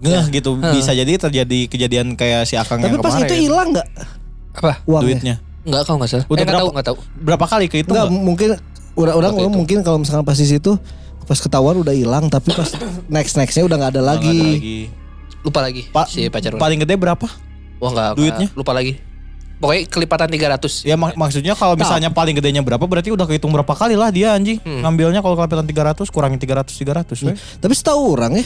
ngeh gitu Heeh. bisa jadi terjadi kejadian kayak si Akang Tapi yang pas kemarin. itu hilang nggak Apa? uangnya? duitnya. Enggak kalau nggak salah. Udah eh, nggak tahu berapa? nggak tahu. Berapa kali ke itu Enggak, nggak? mungkin orang-orang mungkin kalau misalkan pas di situ pas ketahuan udah hilang tapi pas next nextnya udah nggak ada lagi. ada lagi. Lupa lagi Pa- si pacar. Paling gede berapa? Wah enggak, duitnya? enggak, lupa lagi. Pokoknya kelipatan 300. Ya mak- maksudnya kalau misalnya paling gedenya berapa berarti udah kehitung berapa kali lah dia anjing. Hmm. Ngambilnya kalau kelihatan 300 kurangin 300 300 we. Tapi setahu orang ya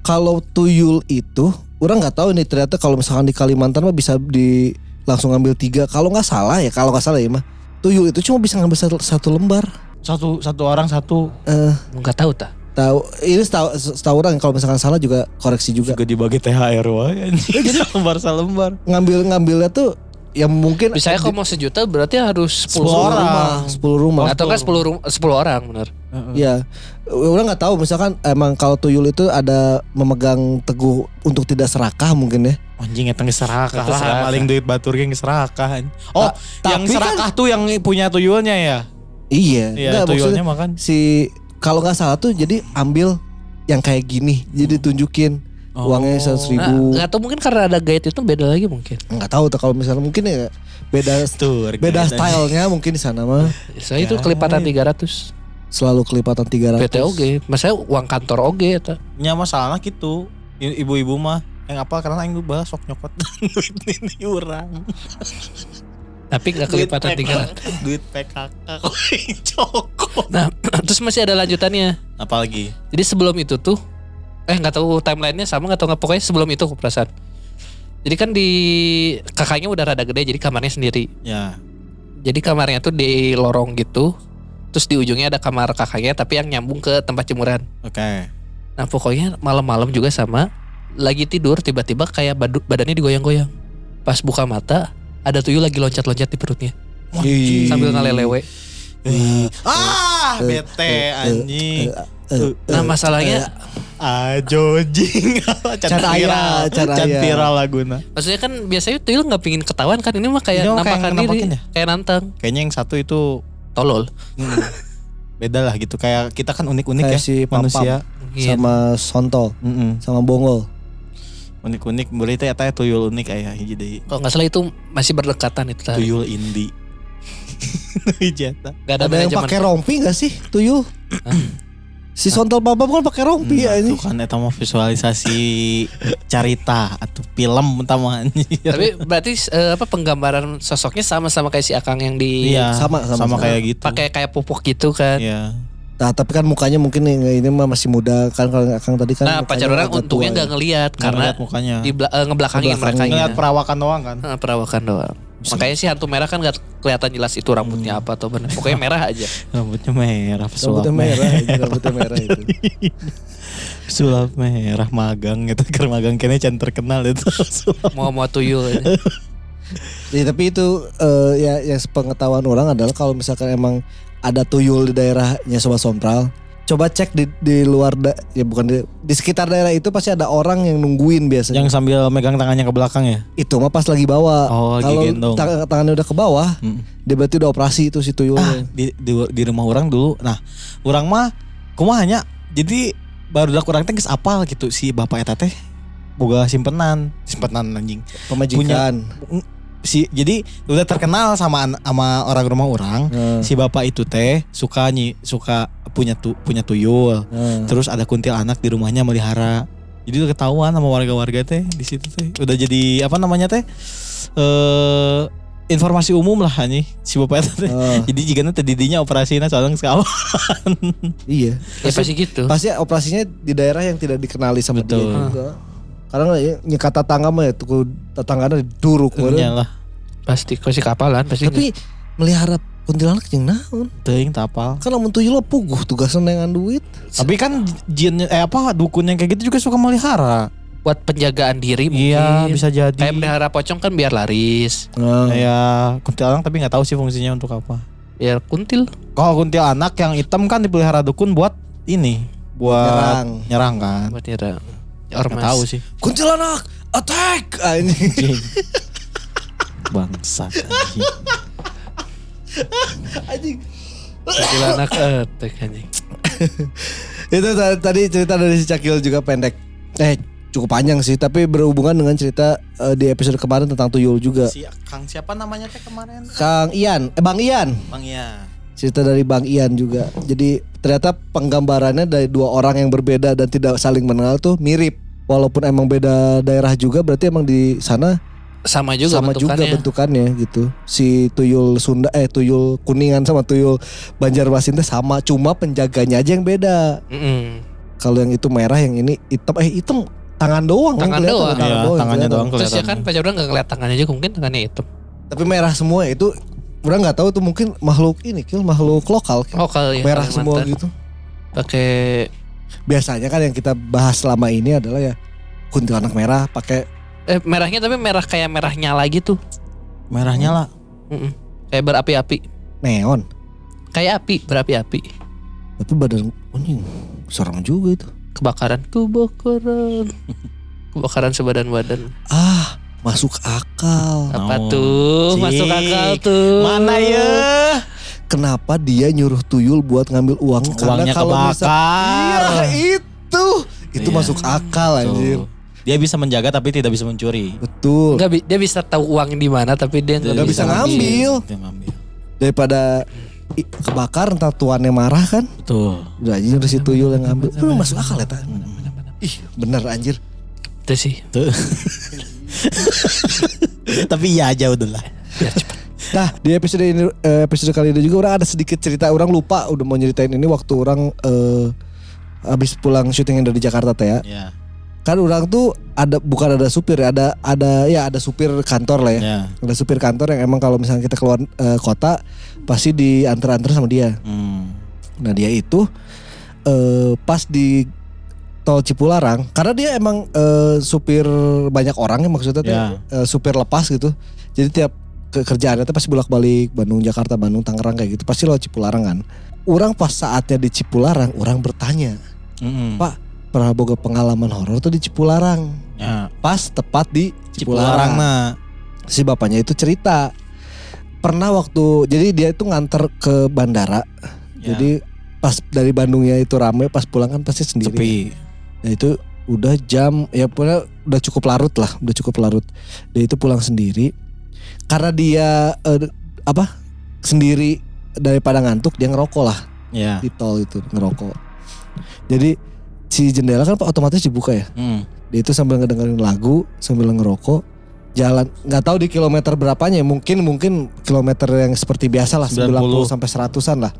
kalau tuyul itu orang nggak tahu nih ternyata kalau misalkan di Kalimantan mah bisa di langsung ngambil tiga. Kalau nggak salah ya kalau nggak salah ya mah tuyul itu cuma bisa ngambil satu, satu lembar. Satu satu orang satu Eh Enggak tahu tah. tahu ini setahu, setahu orang kalau misalkan salah juga koreksi juga. juga dibagi THR wae anjing. Selembar selembar. Ngambil ngambilnya tuh yang mungkin Misalnya kalau mau sejuta berarti harus 10, 10 10 orang. rumah, 10 rumah. Atau kan 10 rum- 10 orang benar. Ya, orang nggak tahu misalkan emang kalau tuyul itu ada memegang teguh untuk tidak serakah mungkin ya. Anjing eta geus serakah serakah. lah paling duit batur ge geus serakah. Oh, Ta- yang tapi kan- serakah tuh yang punya tuyulnya ya. Iya, Iya, nggak, tuyulnya maksudnya makan. si kalau nggak salah tuh jadi ambil yang kayak gini, jadi tunjukin Oh. uangnya seratus Nah, ribu. enggak tahu mungkin karena ada guide itu beda lagi mungkin. Nggak tahu tuh kalau misalnya mungkin ya beda Tuh, beda stylenya mungkin di sana mah Saya itu Ya, kelipatan iya. 300. Selalu kelipatan 300. PT oge. Maksudnya uang kantor oge eta. Nya masalahnya gitu. Ibu-ibu mah yang apa karena aing lupa sok nyokot duit ini urang. Tapi enggak kelipatan 300. Duit PKK kok yang cokot. Nah, terus masih ada lanjutannya. Apalagi? Jadi sebelum itu tuh eh nggak tahu timelinenya sama nggak tahu nggak pokoknya sebelum itu aku perasaan. Jadi kan di kakaknya udah rada gede jadi kamarnya sendiri. Ya. Jadi kamarnya tuh di lorong gitu. Terus di ujungnya ada kamar kakaknya tapi yang nyambung ke tempat jemuran. Oke. Nah pokoknya malam-malam juga sama lagi tidur tiba-tiba kayak badu- badannya digoyang-goyang. Pas buka mata ada tuyul lagi loncat-loncat di perutnya Ih. sambil ngalelewe. Ih. Ah, Eh, bete eh, anjing. Nah masalahnya Ah jojing. Can aya, can Can aya. viral laguna. Maksudnya kan biasanya tuyul nggak pingin ketahuan kan ini mah kayak Ini kayak nampakan nampakin diri ya? kayak nantang Kayaknya yang satu itu tolol hmm, beda lah gitu. Kayak kita kan unik-unik ya si manusia. Iya. sama sontol Mm-mm. sama bongol. Unik-unik. Boleh teh eta tuyul unik aya hiji deui. kalau nggak salah itu masih berdekatan itu tadi Tuyul eta. Gak ada, Ada yang pakai rompi gak sih tuyul? Si sontol papam kan pakai rompi ya Nah, ini. tuh kan eta mah visualisasi carita atau film utama anjir. tapi berarti eh, apa penggambaran sosoknya sama-sama kayak si Akang yang di Iya, sama- sama, sama- sama. kayak gitu. pakai kayak pupuk gitu kan Iya. Nah, tapi kan mukanya mungkin ini, ini mah masih muda kan kalau Akang tadi kan. nah pacar orang untungnya nggak ya. ngelihat Karena lihat mukanya. di eh, ngebelakangin Ngebelakangin. mereka Ngeliat perawakan doang kan. perawakan doang makanya si hantu merah kan nggak kelihatan jelas itu rambutnya apa atau benar pokoknya merah aja Rambutnya merah, pesulap Rambutnya merah, merah. rambutnya merah itu. Pesulap merah magang gitu. Karena magang kayaknya can terkenal itu. Mau mau tuyul. Ya, tapi itu eh, ya yang sepengetahuan orang adalah kalau misalkan emang ada tuyul di daerahnya Sobat Sompral, coba cek di di luar da, ya bukan di, di sekitar daerah itu pasti ada orang yang nungguin biasanya. Yang sambil megang tangannya ke belakang ya. itu mah pas lagi bawa. Oh, kalau tang- tangannya udah ke bawah, Hmm. dia berarti udah operasi itu si tuyul. Ah, di, di, di rumah orang dulu. Nah, orang mah kumahanya jadi baru dak orang teh geus apal gitu si bapak eta teh boga simpenan, simpenan anjing. Pemajikan. Si jadi udah terkenal sama sama orang rumah orang. Nah, Si bapak itu teh suka nyi, suka punya tu, punya tuyul. nah. Terus ada kuntilanak di rumahnya melihara. Jadi udah ketahuan sama warga-warga teh di situ teh. Udah jadi apa namanya teh? Eh informasi umum lah nih si bapak itu teh. Ah, Jadi jika nanti didinya operasinya soalnya sekali. iya. ya pasti gitu Pasti operasinya di daerah yang tidak dikenali sama Betul. dia juga. Karena ya, nyekat tetangga mah ya tetangganya duruk meureun. lah. pasti kau si kapalan pasti Tapi melihara kuntilanak jeung naon? Teuing tapal. Kan lamun tuyul puguh tugasnya nengan duit. Tapi kan jin eh apa dukun yang kayak gitu juga suka melihara. buat penjagaan diri mungkin Iya, bisa jadi. kayak melihara pocong kan biar laris Nah, Kayak kuntilanak tapi nggak tahu sih fungsinya untuk apa. biar kuntil Kalau kuntilanak yang hitam kan dipelihara dukun buat ini, buat Nyerang. nyerang, kan. buat nyerang Ormas tahu sih. kuntilanak attack anjing. Anjing. Bangsat anjing. anjing. kuntilanak attack anjing Itu ta- tadi cerita dari si Cakil juga pendek. Eh cukup panjang sih tapi berhubungan dengan cerita eh, di episode kemarin tentang tuyul juga. Si Kang siapa namanya teh kemarin? Kang Ian, eh Bang Ian. Bang ya. Cerita dari Bang Ian juga. Jadi ternyata penggambarannya dari dua orang yang berbeda dan tidak saling mengenal tuh mirip. Walaupun emang beda daerah juga berarti emang di sana sama juga sama juga bentukannya. bentukannya gitu. Si tuyul Sunda eh tuyul Kuningan sama tuyul Banjarmasin teh sama, cuma penjaganya aja yang beda. Mm-mm. Kalau yang itu merah, yang ini hitam eh hitam tangan doang yang Tangan kelihatan, doang. tangan Iya, doang tangannya kelihatan. doang terus ya kelihatan. kan pacar orang nggak ngeliat tangannya juga mungkin tangannya hitam Tapi merah semua itu orang nggak tahu tuh mungkin makhluk ini kil makhluk lokal Kil. lokal ya merah semua gitu. pakai Biasanya kan yang kita bahas selama ini adalah ya kuntilanak merah pakai eh merahnya tapi merah kayak merah nyala gitu Merahnya lah. Mm-mm. kayak berapi-api neon. kayak api berapi-api Tapi badan anjing serem juga itu. kebakaran kebakaran kebakaran sebadan badan Ah, masuk akal. apa Oh, tuh cik. masuk akal tuh Mana ya? Kenapa dia nyuruh tuyul buat ngambil uang? Uangnya kalau misal- kebakar. Iya, itu. Itu Iya. masuk akal anjir. Tuh. Dia bisa menjaga tapi tidak bisa mencuri. Betul. Nggak, bi- dia bisa tahu uang di mana tapi dia nggak Nggak bisa ngambil. Dia ngambil. Daripada kebakar entar tuannya marah kan. Betul. Udah aja udah si tuyul yang ngambil. Itu masuk akal ya, Ta. Ih, bener anjir. itu sih Tuh. tapi iya aja udahlah. Nah, di episode ini eh, episode kali ini juga orang ada sedikit cerita orang lupa udah mau nyeritain ini waktu orang eh habis pulang syuting yang dari Jakarta teh ya. Ya. Kan orang tuh ada bukan ada supir ya, ada ada ya ada supir kantor lah ya. Ya. Ada supir kantor yang emang kalau misalnya kita keluar eh, kota pasti diantar-antar sama dia. Hmm. Nah, dia itu eh pas di tol Cipularang karena dia emang eh, supir banyak orang ya maksudnya teh, Ya. eh, supir lepas gitu. Jadi tiap ke kerjaannya tuh pasti bolak-balik Bandung Jakarta Bandung Tangerang kayak gitu pasti lewat Cipularang kan. orang pas saatnya di Cipularang, orang bertanya, Mm-mm. Pak, pernah boga pengalaman horor tuh di Cipularang. Ya. Pas tepat di Cipularang Cipularang. nah. Si bapaknya itu cerita pernah waktu jadi dia itu nganter ke bandara. Ya. Jadi pas dari Bandungnya itu rame, pas pulang kan pasti sendiri. Sepi. Nah itu udah jam ya pokoknya udah cukup larut lah, udah cukup larut. Dia itu pulang sendiri karena dia eh, apa sendiri daripada ngantuk dia ngerokok lah Ya. di tol itu ngerokok. Jadi si jendela kan otomatis dibuka ya. Mm. Dia itu sambil ngedengerin lagu sambil ngerokok jalan nggak tahu di kilometer berapanya mungkin mungkin kilometer yang seperti biasa lah 90. 90 sampai 100-an lah.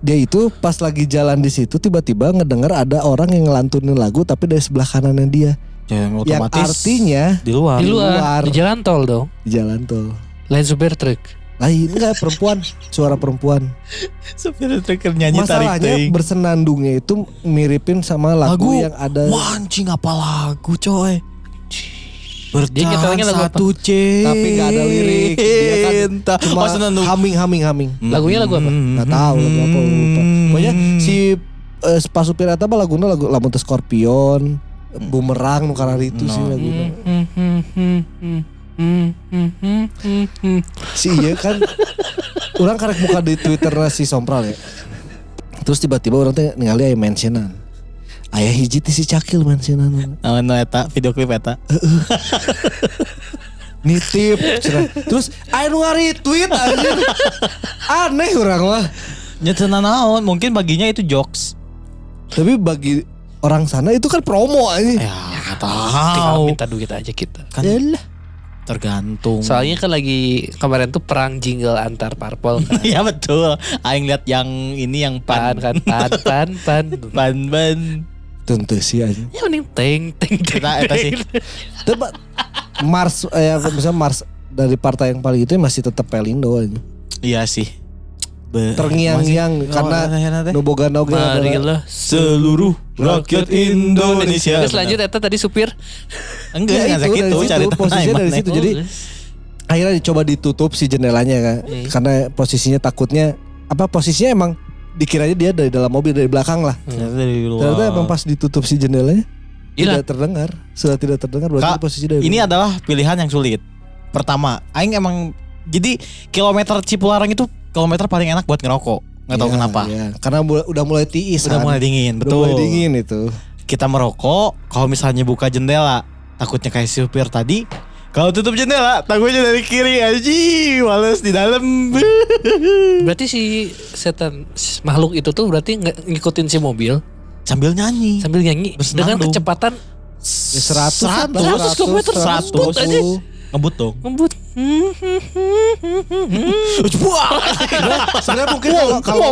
Dia itu pas lagi jalan di situ tiba-tiba ngedenger ada orang yang ngelantunin lagu tapi dari sebelah kanannya dia. Ya, Yang otomatis artinya di luar. Di luar, luar. di jalan tol dong. di jalan tol. Lain supir truk. Lain enggak perempuan, suara perempuan. Supir truk nyanyi tarik Masalahnya bersenandungnya itu miripin sama lagu, Lagu. yang ada Wah anjing apa lagu coy. Dia apa? satu cinta. Tapi nggak ada lirik. Dia kan cuma oh, senandung. humming humming humming. Lagunya lagu apa? Nggak tahu lagu apa lupa. Pokoknya si eh, pas supir mah laguna lagu lamun Scorpion, Bumerang nu karena itu sih No. laguna. Hmm. Si iya kan orang karek buka di Twitter si Sompral ya. Terus tiba-tiba orang teh ningali aya mentionan. Ayah hiji ti si Cakil mentionan. Nah, no eta video klip eta. Nitip cenah. Terus aya nu tweet anjing. Aneh orang mah. Nyetena naon, mungkin baginya itu jokes. Tapi bagi orang sana itu kan promo anjing. Ya, Tinggal tahu. minta duit aja kita. Kan Yalah. tergantung. Soalnya kan lagi kemarin tuh perang jingle antar parpol kan. Iya betul. Aing lihat yang ini yang Pan pan kan pan pan pan. pan ban. Tentu sih anjing. Ya mending teng teng teng. Eta sih. Tapi Mars eh misalnya Mars dari partai yang paling itu masih tetap Pelindo anjing. Iya sih. Terngiang-ngiang karena eta teh. nu boga oge adalah Marilah seluruh rakyat Indonesia. Terus lanjut eta tadi supir. Enggak, Ya, itu situ, cari posisinya dari situ. Jadi Oh, akhirnya dicoba ditutup si jendelanya kan. Hmm. Karena posisinya takutnya apa posisinya emang dikiranya dia dari dalam mobil dari belakang lah. Ternyata dari luar. Ternyata emang pas ditutup si jendelanya Hilang. tidak terdengar. Sudah tidak terdengar berarti Kak, posisi dari Ini adalah pilihan yang sulit. Pertama, aing emang jadi kilometer Cipularang itu kilometer paling enak buat ngerokok. Nggak tahu Iya, kenapa. iya. Karena mulai- udah mulai tiis Udah kan. mulai dingin, Udah betul. mulai dingin itu. Kita merokok, kalau misalnya buka jendela, takutnya kayak supir tadi. Kalau tutup jendela, takutnya dari kiri aja, males di dalam. Berarti si setan si makhluk itu tuh berarti ngikutin si mobil Sambil nyanyi. sambil nyanyi dengan Bersenandung. kecepatan Ya, 100 kan, 100 kilometer, 100 ngebut aja. Ngebut dong. ngebut. Sebenarnya mungkin kalau kalau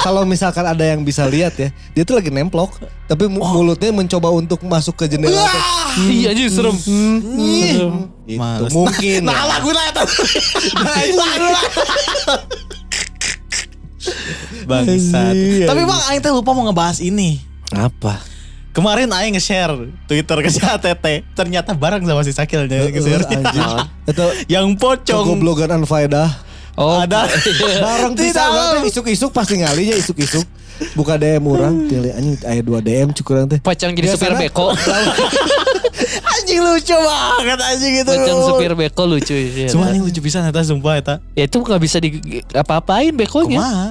kalau misalkan ada yang bisa lihat ya, dia tuh lagi nemplok, tapi mu- mulutnya mencoba untuk masuk ke jendela. Iya aja serem. Gitu. Males. Mungkin. Nah, ya. lagu lah eta. Lagu lah. Bangsat. Anjing, Tapi Bang Aing teh lupa mau ngebahas ini. Apa? Kemarin Aing nge-share Twitter ke si ATT. Ternyata bareng sama si Sakil nge-share. anjing. Itu Yang pocong. kegoblogan unfaedah. Oh, Ada. Bareng bisa berarti isuk-isuk pasti ngalinya isuk-isuk. Buka DM orang, pilih anjing aya dua DM cukuran teh. pocong jadi supir beko. anjing lucu banget anjing itu. pocong supir beko lucu sih. Cuma anjing lucu bisa eta sumpah eta. Ya itu nggak bisa di apa-apain bekonya. Kumaha?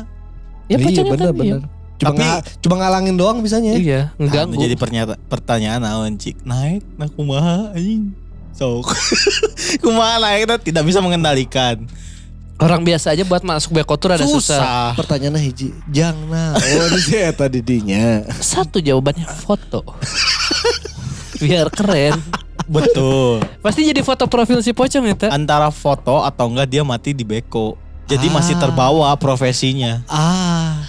Ya iya pocongnya bener kan, bener. Cuma Tapi- nga- cuma ngalangin doang bisanya. Iya, Nah, ngeganggu. jadi pernyata, pertanyaan naon cik naik nah kumaha anjing. Sok. kumaha naik eta tidak bisa mengendalikan. Orang biasa aja buat masuk beko tuh rada susah. Susah. Pertanyaannya hiji, jang nah. Oh, ini sih eta didinya. Satu jawabannya foto. Biar keren. Betul. Pasti jadi foto profil si pocong itu. Antara foto atau enggak dia mati di beko. Jadi Ah. masih terbawa profesinya. Ah.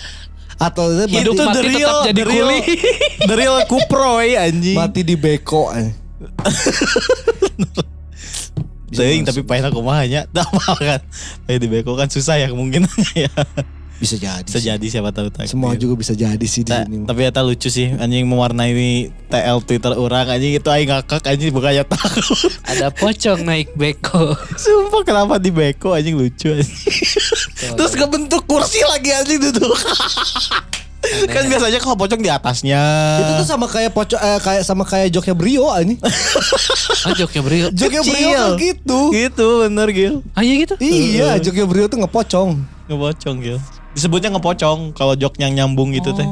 Atau itu Hidup mati, mati tetap jadi the real, kuli. the real kuproy anjing. mati di beko. eh. Teuing tapi paena kumaha nya. Tak mahal kan. Paena di beko kan susah ya kemungkinannya ya. Bisa jadi. Bisa sih. jadi siapa tahu takdir. Semua juga bisa jadi sih di Ta- sini. tapi eta lucu sih anjing mewarnai TL Twitter orang anjing itu aing ngakak anjing bukannya takut. Ada pocong naik beko. Sumpah kenapa di beko anjing lucu anjing. Terus kebentuk kursi lagi anjing duduk. kan biasanya kalau pocong di atasnya. Itu tuh sama kayak pocok eh, kayak sama kayak joknya Brio anjing. Ah joknya brio. Joknya Kecil. Brio kan gitu. Gitu bener Gil. Ah iya gitu. Iya, joknya Brio tuh ngepocong. Ngepocong Gil. Disebutnya ngepocong kalau jok yang nyambung gitu teh.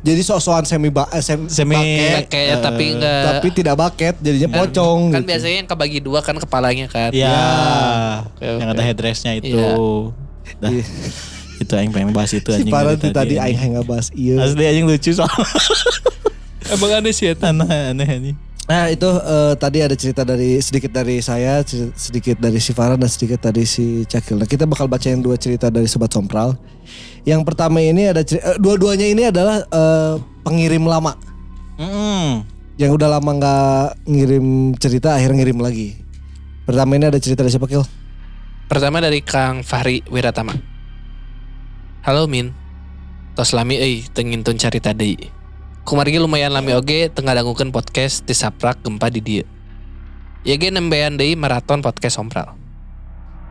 Jadi sok-sokan semi ba eh, sem- Semi- baket, Kayak tapi enggak. tapi tidak baket jadinya Kan- pocong Kan gitu. biasanya yang kebagi dua kan kepalanya kan. Iya. Oke, Yang oke. ada headdressnya itu. Dah. Iya. itu aing pengen bahas itu Si anjing. Parah dari tuh tadi anjing. aing nggak bahas iya. Asli anjing lucu soal. Emang aneh sih ya. aneh aneh anjing. Nah itu eh, tadi ada cerita dari sedikit dari saya, sedikit dari si Farah dan sedikit dari si Cakil. Nah kita bakal bacain dua cerita dari Sobat Sompral. Yang pertama ini ada ceri- eh, dua-duanya ini adalah eh, pengirim lama Mm. yang udah lama nggak ngirim cerita akhirnya ngirim lagi. Pertama ini ada cerita dari siapa Kil? Pertama dari Kang Fahri Wiratama. Halo Min. Tos lami euy teu ngintun carita deui. Kumargi lumayan lami oge tengah dangukeun podcast di saprak gempa di dieu. Ieu ge nembean deui maraton podcast Sompral.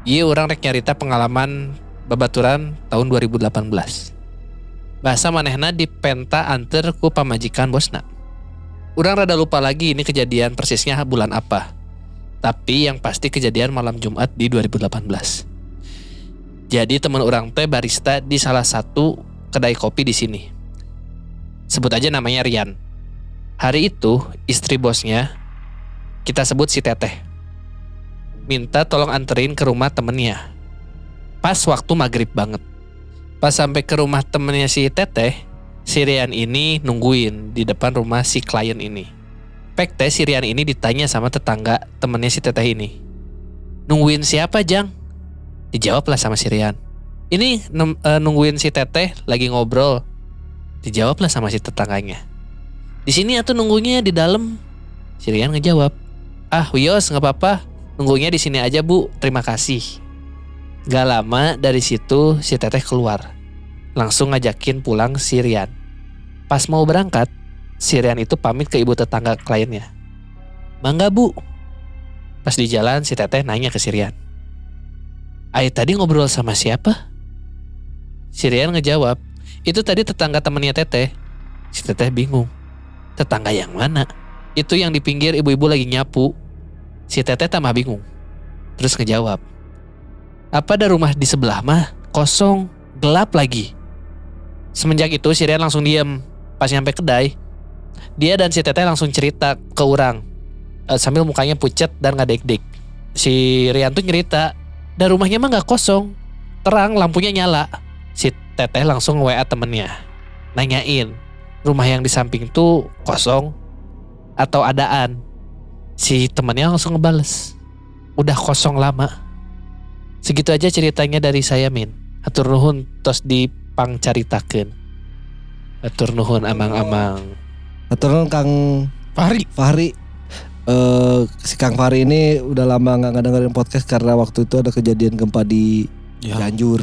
Ieu urang rek nyarita pengalaman babaturan tahun 2018. Bahasa manehna di penta anter ku pamajikan bosna. Urang rada lupa lagi ini kejadian persisnya bulan apa. Tapi yang pasti kejadian malam Jumat di 2018. Jadi teman orang teh barista di salah satu kedai kopi di sini. Sebut aja namanya Rian. Hari itu istri bosnya kita sebut si Teteh. Minta tolong anterin ke rumah temennya. Pas waktu maghrib banget. Pas sampai ke rumah temennya si Teteh, si Rian ini nungguin di depan rumah si klien ini. Pek teh si Rian ini ditanya sama tetangga temennya si Teteh ini. Nungguin siapa Jang? Dijawab lah sama si Rian. Ini eh, nungguin si Teteh lagi ngobrol. Dijawab lah sama si tetangganya. Di sini atau nunggunya di dalam? Si Rian ngejawab. Ah Wios nggak apa-apa. Nunggunya di sini aja bu. Terima kasih. Gak lama dari situ si Teteh keluar. Langsung ngajakin pulang si Rian. Pas mau berangkat, si Rian itu pamit ke ibu tetangga kliennya. Mangga bu. Pas di jalan si Teteh nanya ke si Rian. Ayo tadi ngobrol sama siapa? Si Rian ngejawab, itu tadi tetangga temennya Teteh. Si Teteh bingung. Tetangga yang mana? Itu yang di pinggir ibu-ibu lagi nyapu. Si Teteh tambah bingung. Terus ngejawab, apa ada rumah di sebelah mah? Kosong, gelap lagi. Semenjak itu si Rian langsung diem. Pas nyampe kedai, dia dan si Teteh langsung cerita ke orang. Eh, sambil mukanya pucet dan ngadek-dek. Si Rian tuh nyerita, dan rumahnya mah nggak kosong. Terang, lampunya nyala. Teteh langsung WA temennya. Nanyain, rumah yang di samping tuh kosong atau adaan. Si temennya langsung ngebales. Udah kosong lama. Segitu aja ceritanya dari saya Min. Atur nuhun tos dipangcaritakeun. Atur nuhun amang-amang. Atau Kang Fahri. Fahri eh si Kang Fahri ini udah lama nggak dengerin podcast karena waktu itu ada kejadian gempa di Ya. Cianjur.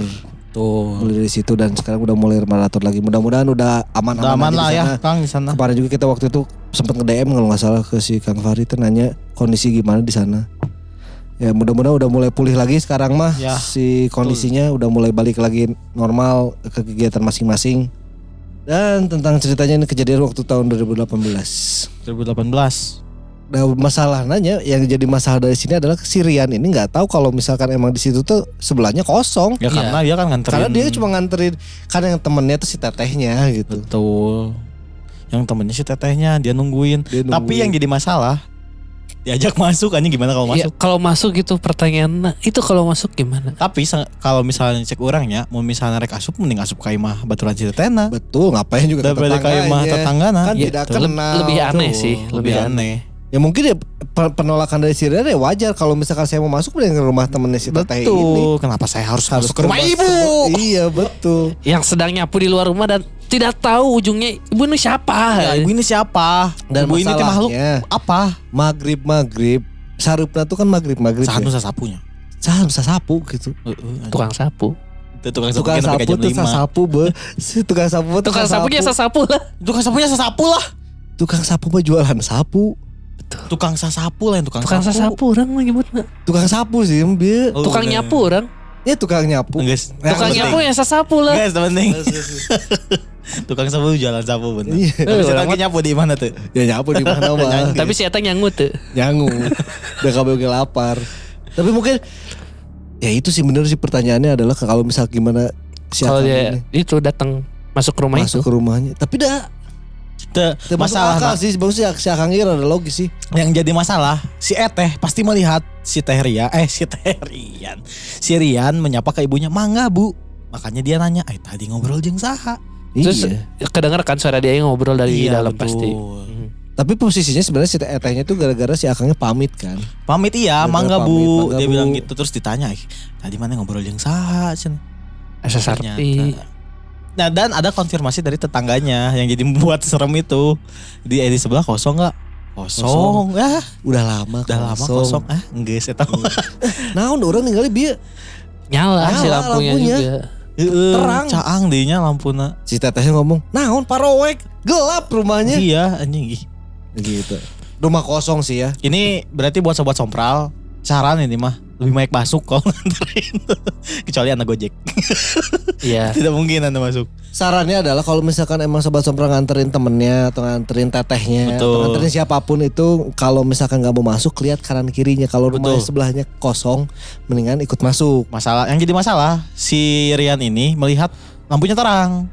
Tuh. Mulai dari situ dan sekarang udah mulai maraton lagi. Mudah-mudahan udah aman-aman Udah aman lah ya. Kang di sana. Kemarin juga kita waktu itu sempat nge DM kalau nggak salah ke si Kang Fahri itu nanya kondisi gimana di sana. Ya mudah-mudahan udah mulai pulih lagi sekarang mah Ya, si kondisinya udah mulai balik lagi normal ke kegiatan masing-masing. Dan tentang ceritanya ini kejadian waktu tahun 2018. 2018. Nah masalah nanya yang jadi masalah dari sini adalah si Rian ini nggak tahu kalau misalkan emang di situ tuh sebelahnya kosong. Ya Iya. karena dia kan nganterin. Karena dia cuma nganterin karena yang temennya tuh si tetehnya gitu. Betul. Yang temennya si tetehnya dia nungguin. Dia Tapi nungguin. yang jadi masalah diajak masuk anjing gimana kalau Iya, masuk? kalau masuk gitu pertanyaan itu kalau masuk gimana? Tapi kalau misalnya cek orangnya mau misalnya rek asup mending asup ka imah baturan citetena. Betul ngapain juga Daripada ka imah tetangganya. tetanggana. Kan Ya, tidak tuh. Kenal. lebih aneh sih, Lebih lebih aneh. aneh. Ya mungkin ya pe- penolakan dari si Rian ya wajar kalau misalkan saya mau masuk ke rumah temennya si teteh ini. Betul. Kenapa saya harus, Harus masuk ke rumah ibu? Iya betul. Yang sedang nyapu di luar rumah dan tidak tahu ujungnya ibu ini siapa? Ya, ibu ini siapa? Dan ibu ini makhluk apa? maghrib maghrib sarupna tuh kan maghrib maghrib Satu ya. sasapunya. Sahan bisa sapu gitu. Heeh. Tukang sapu. Itu tukang sapu Tukang sapu tuh sasapu be. Si tukang sapu mah Tukang sapunya sasapu lah. Tukang sapunya sesapu lah. Tukang sapu mah jualan sapu. Tukang sasapu lah yang tukang, Tukang sasapu orang mah nyebutnya. Tukang sapu sih dia. Oh, Tukang udah. nyapu orang. Ya tukang nyapu. Guys, Tukang nyapu ya sasapu lah. Guys, penting. tukang sapu jualan sapu bener. Iya. Tapi Eh, saya orang lagi nyapu di mana tuh? Ya nyapu di mana mah. Tapi si Eta nyangut tuh. Nyangu. Udah kabel lapar. Tapi mungkin ya itu sih bener sih pertanyaannya adalah kalau misal gimana si Kalau dia ini itu datang masuk ke rumah masuk itu. ke rumahnya. Tapi dah Te- Masuk masalah akal sih bagus sih si Akang ini ada logis sih. yang jadi masalah si Eteh pasti melihat si Teh Ria eh si Teh Rian si Rian menyapa ke ibunya mangga bu makanya dia nanya eh tadi ngobrol jeng saha Terus iya. kedengar kan suara dia yang ngobrol dari Iya, dalam betul. pasti. Hmm. Tapi posisinya sebenarnya si Etehnya tuh gara-gara si Akangnya pamit kan. pamit iya Bener, mangga pamit, bu mangga, dia Bu. bilang gitu terus ditanya "Ih, tadi mana ngobrol jeng saha Cen?" Asa sarpi. Ternyata. Nah dan ada konfirmasi dari tetangganya yang jadi membuat serem itu di di sebelah kosong nggak? Kosong, ya Udah lama udah lama kosong ah enggak saya tahu. Nah, orang ninggalin bieu. Nyala, si Nyala lampunya, lampunya. juga. Heeh, Terang. caang dehnya lampuna. Si tetehnya ngomong, "Naon parowek, gelap rumahnya." Iya anjing. ih. Gitu. Rumah kosong sih ya. Ini berarti buat sobat sompral saran ini mah lebih baik masuk kalau nganterin kecuali anak gojek Iya. tidak mungkin anda masuk Sarannya adalah kalau misalkan emang sobat sompral nganterin temennya atau nganterin tetehnya Betul. atau nganterin siapa pun itu kalau misalkan nggak mau masuk lihat kanan kirinya kalau rumah sebelahnya kosong mendingan ikut masuk. masalah yang jadi masalah si Rian ini melihat lampunya terang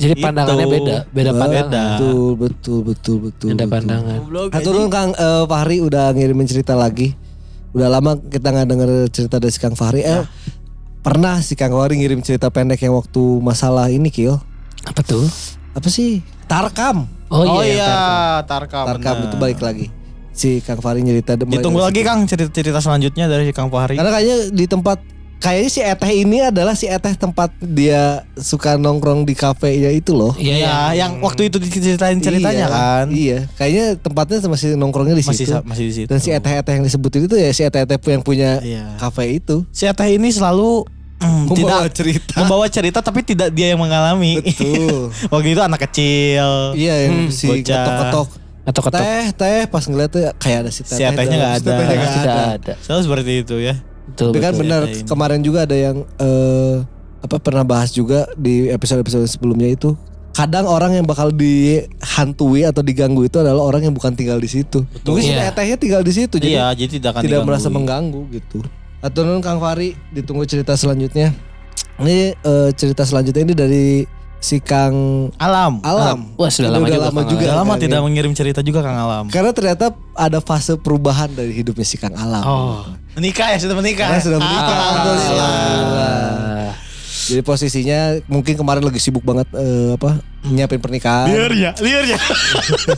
Jadi Itu. pandangannya beda, beda pandangan. Beda. Betul betul betul betul. Beda betul. pandangan. Haturun Kang eh, Fahri udah ngirimin cerita lagi. Udah lama kita nggak denger cerita dari si Kang Fahri. Eh, pernah si Kang Fahri ngirim cerita pendek yang waktu masalah ini Kil. Apa tuh? Apa sih? Tarkam. Oh, iya, iya Tarkam. Tarkam Tarkam itu balik lagi. Si Kang Fahri nyerita mulai ditunggu lagi. Kang cerita-cerita selanjutnya dari si Kang Fahri Karena kayaknya di tempat kayaknya si Eteh ini adalah si Eteh tempat dia suka nongkrong di kafe ya itu loh. Iya, ya, yang, yang waktu itu diceritain ceritanya Iya, kan Iya, kayaknya tempatnya masih nongkrongnya di masih situ. masih di situ Dan si Eteh-Eteh yang disebutin itu ya si Eteh-Eteh yang punya Iya. kafe itu. si Eteh ini selalu mm, Membawa tidak cerita. membawa cerita tapi tidak dia yang mengalami Betul. waktu itu anak kecil iya Hmm, yang si bocah. ketok-ketok. atau ketok. Teh, teh pas ngeliatnya kayak ada si Si Teteh. Etehnya dalam- nggak si ada. Tidak ada. ada. selalu seperti itu ya Betul, Tapi kan betul. benar ini. kemarin juga ada yang eh apa pernah bahas juga di episode-episode sebelumnya itu. Kadang orang yang bakal dihantui atau diganggu itu adalah orang yang bukan tinggal di situ. Mungkin si Iya. Etehnya tinggal di situ jadi iya jadi tidak akan tidak merasa mengganggu gitu. Atau nun Kang Fari ditunggu cerita selanjutnya. Ini eh, cerita selanjutnya ini dari si Kang alam Alam. Wah, sudah lama udah juga lama juga. Udah lama Kang, tidak ya. mengirim cerita juga Kang Alam Karena ternyata ada fase perubahan dari hidupnya si Kang Alam. oh menikah ya sudah menikah Karena sudah menikah, Ah, alhamdulillah. Ah. Jadi posisinya mungkin kemarin lagi sibuk banget eh, apa nyiapin pernikahan. liar ya liar ya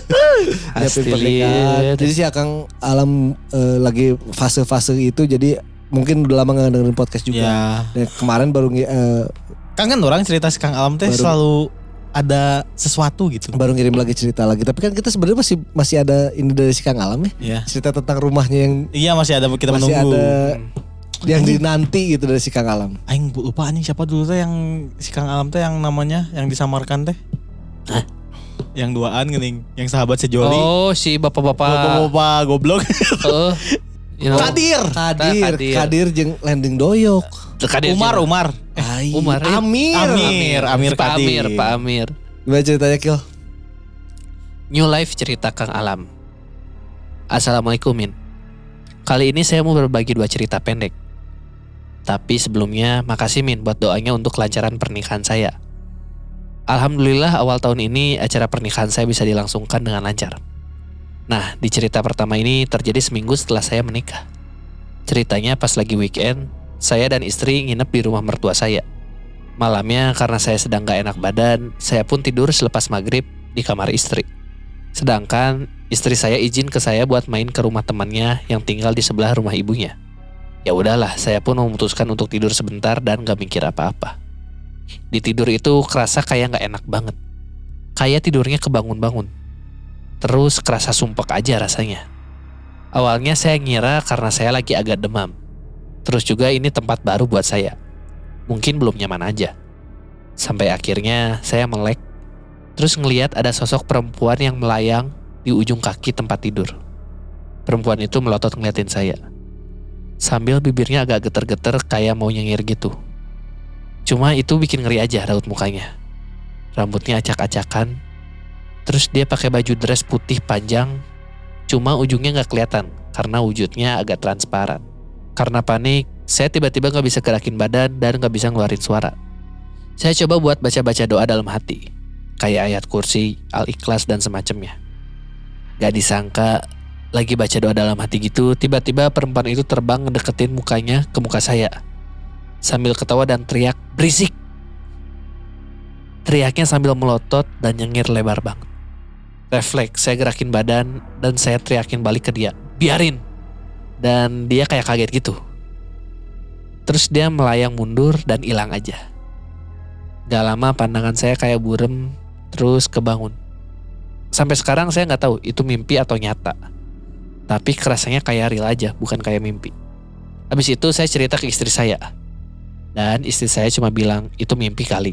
nyiapin pernikahan. Jadi si Akang Alam eh, lagi fase-fase itu jadi mungkin udah lama gak dengerin podcast juga. ya Dan kemarin baru eh, Kang kan orang cerita si Kang Alam teh selalu ada sesuatu gitu baru ngirim lagi cerita lagi. Tapi kan kita sebenarnya masih masih ada ini dari si Kang Alam ya. ya Cerita tentang rumahnya yang iya masih ada kita masih menunggu ada yang dinanti gitu dari si Kang Alam. Aing lupa anjing siapa dulu teh yang si Kang Alam teh yang namanya yang disamarkan teh Hah? yang duaan gening yang sahabat sejoli Oh, si bapak-bapak. bapak-bapak goblok Oh. you know. Kadir Kadir, Kadir. Kadir jeung landing doyok. Kadir Umar juga. Umar Ai, Umar. eh. Amir. Amir Amir Pak Amir, Kadir Pak Amir. Gimana ceritanya Kil? New Life cerita Kang Alam. Assalamualaikum Min. Kali ini saya mau berbagi dua cerita pendek. Tapi sebelumnya makasih Min buat doanya untuk kelancaran pernikahan saya. Alhamdulillah awal tahun ini acara pernikahan saya bisa dilangsungkan dengan lancar. Nah, di cerita pertama ini terjadi seminggu setelah saya menikah. Ceritanya pas lagi weekend, saya dan istri nginep di rumah mertua saya. Malamnya karena saya sedang gak enak badan, saya pun tidur selepas maghrib di kamar istri. Sedangkan istri saya izin ke saya buat main ke rumah temannya yang tinggal di sebelah rumah ibunya. Ya udahlah, saya pun memutuskan untuk tidur sebentar dan gak mikir apa-apa. Di tidur itu kerasa kayak gak enak banget. Kayak tidurnya kebangun-bangun. Terus kerasa sumpek aja rasanya. Awalnya saya ngira karena saya lagi agak demam. Terus juga ini tempat baru buat saya. Mungkin belum nyaman aja. Sampai akhirnya saya melek, terus ngeliat ada sosok perempuan yang melayang di ujung kaki tempat tidur. Perempuan itu melotot ngeliatin saya. Sambil bibirnya agak geter-geter kayak mau nyengir gitu. Cuma itu bikin ngeri aja raut mukanya. Rambutnya acak-acakan. Terus dia pakai baju dress putih panjang. Cuma ujungnya nggak kelihatan karena wujudnya agak transparan. Karena panik, saya tiba-tiba nggak bisa gerakin badan dan nggak bisa ngeluarin suara. Saya coba buat baca-baca doa dalam hati. Kayak ayat kursi, al-ikhlas dan semacamnya. Gak disangka lagi baca doa dalam hati gitu, tiba-tiba perempuan itu terbang ngedeketin mukanya ke muka saya. Sambil ketawa dan teriak, berisik. Teriaknya sambil melotot dan nyengir lebar banget. Refleks, saya gerakin badan dan saya teriakin balik ke dia. Biarin. Dan dia kayak kaget gitu. Terus dia melayang mundur dan hilang aja. Gak lama pandangan saya kayak burem terus kebangun. Sampai sekarang saya nggak tahu itu mimpi atau nyata. Tapi kerasanya kayak real aja, bukan kayak mimpi. Habis itu saya cerita ke istri saya. Dan istri saya cuma bilang itu mimpi kali.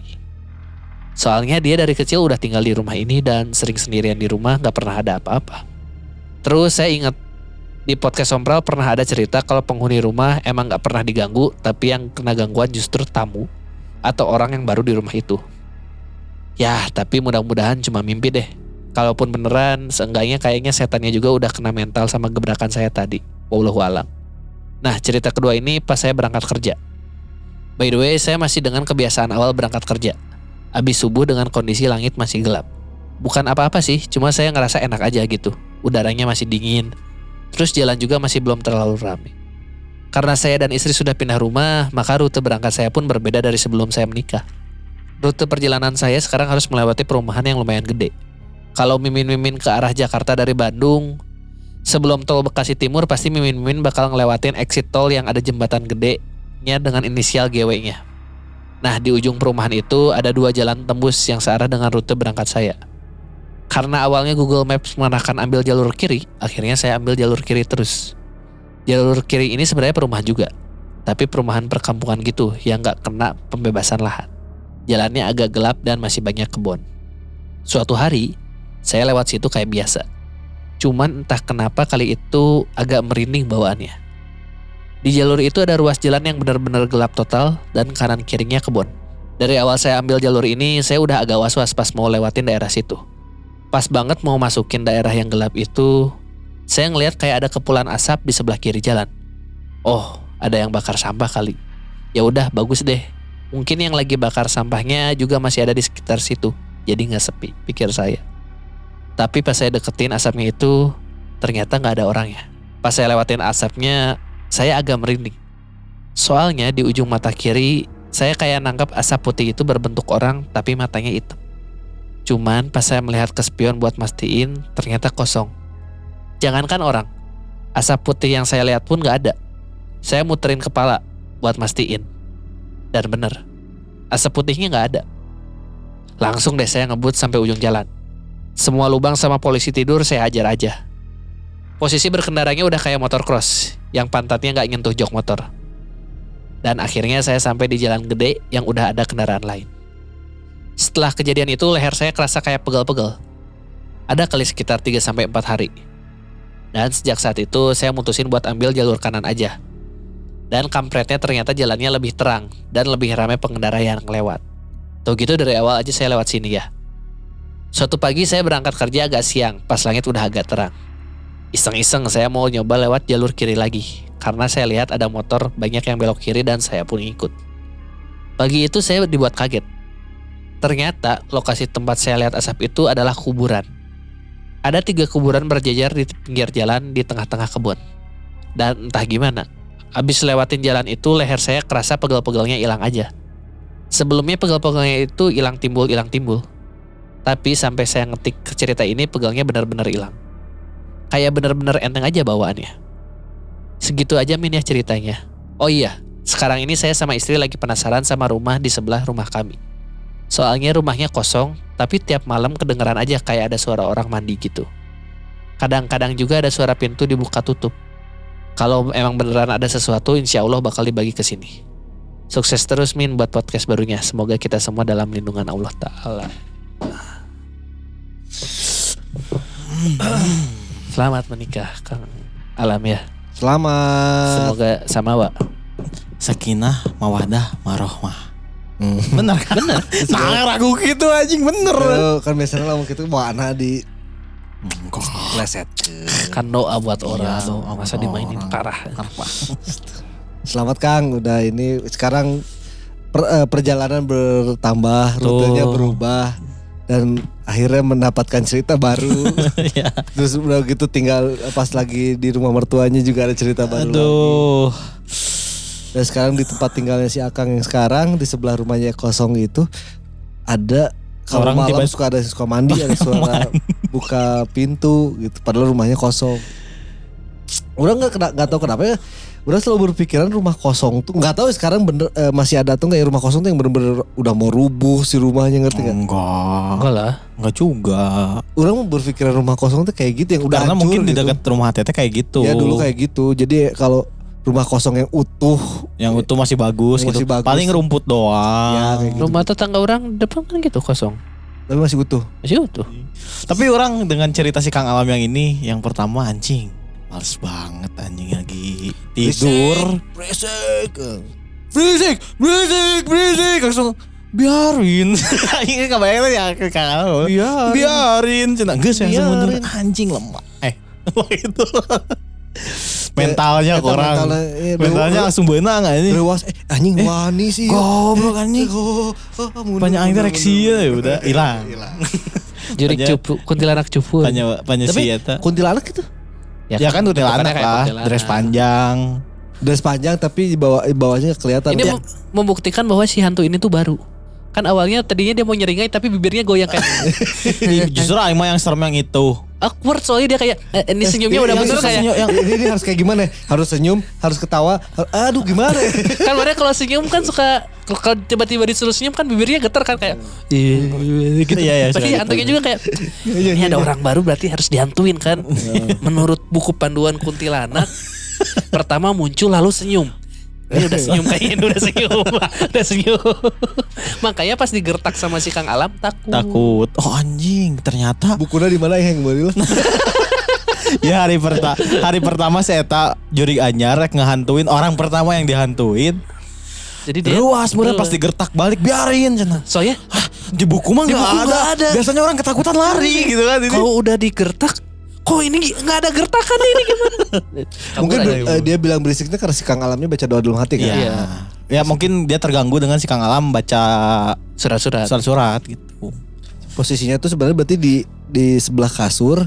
Soalnya dia dari kecil udah tinggal di rumah ini dan sering sendirian di rumah gak pernah ada apa-apa. Terus saya ingat di podcast Sompral pernah ada cerita kalau penghuni rumah emang gak pernah diganggu tapi yang kena gangguan justru tamu atau orang yang baru di rumah itu. Ya tapi mudah-mudahan cuma mimpi deh. Kalaupun beneran seenggaknya kayaknya setannya juga udah kena mental sama gebrakan saya tadi. Wallahu alam. Nah cerita kedua ini pas saya berangkat kerja. By the way saya masih dengan kebiasaan awal berangkat kerja Abis subuh dengan kondisi langit masih gelap. Bukan apa-apa sih, cuma saya ngerasa enak aja gitu. Udaranya masih dingin. Terus jalan juga masih belum terlalu ramai. Karena saya dan istri sudah pindah rumah, maka rute berangkat saya pun berbeda dari sebelum saya menikah. Rute perjalanan saya sekarang harus melewati perumahan yang lumayan gede. Kalau mimin-mimin ke arah Jakarta dari Bandung, sebelum tol Bekasi Timur pasti mimin-mimin bakal ngelewatin exit tol yang ada jembatan gedenya dengan inisial GW-nya. Nah di ujung perumahan itu ada dua jalan tembus yang searah dengan rute berangkat saya. Karena awalnya Google Maps mengarahkan ambil jalur kiri, akhirnya saya ambil jalur kiri terus. Jalur kiri ini sebenarnya perumahan juga, tapi perumahan perkampungan gitu yang gak kena pembebasan lahan. Jalannya agak gelap dan masih banyak kebun. Suatu hari, saya lewat situ kayak biasa. Cuman entah kenapa kali itu agak merinding bawaannya. Di jalur itu ada ruas jalan yang benar-benar gelap total dan kanan kirinya kebun. Dari awal saya ambil jalur ini, saya udah agak was-was pas mau lewatin daerah situ. Pas banget mau masukin daerah yang gelap itu, saya ngelihat kayak ada kepulan asap di sebelah kiri jalan. Oh, ada yang bakar sampah kali. Ya udah, bagus deh. Mungkin yang lagi bakar sampahnya juga masih ada di sekitar situ. Jadi nggak sepi, pikir saya. Tapi pas saya deketin asapnya itu, ternyata nggak ada orangnya. Pas saya lewatin asapnya, saya agak merinding. Soalnya di ujung mata kiri, saya kayak nangkap asap putih itu berbentuk orang tapi matanya hitam. Cuman pas saya melihat ke spion buat mastiin, ternyata kosong. Jangankan orang, asap putih yang saya lihat pun gak ada. Saya muterin kepala buat mastiin. Dan bener, asap putihnya gak ada. Langsung deh saya ngebut sampai ujung jalan. Semua lubang sama polisi tidur saya hajar aja. Posisi berkendaranya udah kayak motor cross, yang pantatnya gak nyentuh jok motor. Dan akhirnya saya sampai di jalan gede yang udah ada kendaraan lain. Setelah kejadian itu leher saya kerasa kayak pegel-pegel. Ada kali sekitar 3-4 hari. Dan sejak saat itu saya mutusin buat ambil jalur kanan aja. Dan kampretnya ternyata jalannya lebih terang dan lebih ramai pengendara yang lewat. Tuh gitu dari awal aja saya lewat sini ya. Suatu pagi saya berangkat kerja agak siang pas langit udah agak terang. Iseng-iseng saya mau nyoba lewat jalur kiri lagi karena saya lihat ada motor banyak yang belok kiri dan saya pun ikut. Pagi itu saya dibuat kaget Ternyata lokasi tempat saya lihat asap itu adalah kuburan. Ada tiga kuburan berjajar di pinggir jalan di tengah-tengah kebun. Dan entah gimana, abis lewatin jalan itu leher saya kerasa pegel-pegelnya hilang aja. Sebelumnya pegel-pegelnya itu hilang timbul hilang timbul. Tapi sampai saya ngetik cerita ini pegelnya benar-benar hilang. Kayak benar-benar enteng aja bawaannya. Segitu aja min ya ceritanya. Oh iya, sekarang ini saya sama istri lagi penasaran sama rumah di sebelah rumah kami. Soalnya rumahnya kosong, tapi tiap malam kedengeran aja kayak ada suara orang mandi gitu. Kadang-kadang juga ada suara pintu dibuka tutup. Kalau emang beneran ada sesuatu, insya Allah bakal dibagi ke sini. Sukses terus Min buat podcast barunya. Semoga kita semua dalam lindungan Allah Ta'ala. Selamat menikah Kang Alam ya. Selamat. Semoga sama Wak. Sakinah, mawadah, marohmah. Hmm. Bener kan? Bener. nah, ragu gitu anjing bener. Tuh, kan biasanya lah gitu mau anak di Enggak. pleset. Kan doa buat orang. doa Masa dimainin orang. parah. Selamat Kang, udah ini sekarang per- eh, perjalanan bertambah, Tuh. rutenya berubah dan akhirnya mendapatkan cerita baru. Ya. Terus udah gitu tinggal pas lagi di rumah mertuanya juga ada cerita baru. lagi. Aduh. Dan sekarang di tempat tinggalnya si Akang yang sekarang di sebelah rumahnya kosong itu ada kalau Orang malam tiba- suka ada suka mandi, ada suara buka pintu gitu. Padahal rumahnya kosong. Udah nggak nggak tahu kenapa ya. Udah selalu berpikiran rumah kosong tuh nggak tahu sekarang bener eh, masih ada tuh nggak ya rumah kosong tuh yang bener-bener udah mau rubuh si rumahnya ngerti nggak? Enggak. Enggak lah. Enggak juga. Orang berpikiran rumah kosong tuh kayak gitu yang udah Karena hancur mungkin di gitu. dekat rumah Tete kayak gitu. Ya dulu kayak gitu. Jadi kalau rumah kosong yang utuh yang utuh masih bagus Masih gitu. bagus. Paling rumput doang. Ya, kayak gitu. Rumah tetangga orang depan kan gitu kosong. tapi masih utuh. Masih utuh. Tapi orang dengan cerita si Kang Alam yang ini, yang pertama anjing. Males banget anjing lagi tidur. Berisik. Berisik, berisik, berisik. Langsung biarin. Ini kebayang ya Alam. Biarin. Biarin. Cina enggak saya langsung mundur. Anjing lemah. Eh, itu. Mentalnya Eta kurang. mentalnya, iya, Mentalnya dewa- langsung benang ini. Rewas eh anjing wani sih. Goblok anjing. Oh, oh, mundur, Banyak interaksi mundur, ya udah hilang. Jurik Tanya- cupu, kuntilanak cupu. Tanya tanya Tapi kuntilanak itu Ya kan udah bentukannya anak lah, kuntilanak. dress panjang. dress panjang tapi di bawah di bawahnya kelihatan. Ini Ya, mem- membuktikan bahwa si hantu ini tuh baru. Kan awalnya tadinya dia mau nyeringai tapi bibirnya goyang kayak Ih, Justru Aing mah yang serem yang itu. Awkward soalnya dia kayak eh, ini senyumnya udah Ini- bener kayak ini, ini, ini harus kayak gimana? ya? Harus senyum, harus ketawa. har- Aduh gimana? ya? kan mereka kalau senyum kan suka kalau- tiba-tiba disuruh senyum kan bibirnya getar kan kayak iya gitu. Iya, iya, Tapi hantunya gitu. juga kayak ini ada orang baru berarti harus dihantuin kan. Menurut buku panduan kuntilanak pertama muncul lalu senyum. Ini udah senyum kayaknya udah senyum, udah senyum. Makanya pas digertak sama si Kang Alam takut. Takut. Oh anjing, ternyata Bukunya di mana yang boleh ya hari pertama hari pertama saya Eta jurik anyar rek ngehantuin orang pertama yang dihantuin. Jadi dia Luas Betul. pas digertak balik biarin cenah. Soalnya Hah, di buku mah nggak ada. ada. Biasanya orang ketakutan lari gitu kan ini. kalau udah digertak kok ini nggak ada gertakan ini gimana? Mungkin eh, dia bilang berisiknya karena si Kang Alamnya baca doa dalam hati kan. Iya. Iya. Ya mungkin dia terganggu dengan si Kang Alam baca surat-surat. surat-surat gitu. Posisinya tuh sebenarnya berarti di di sebelah kasur.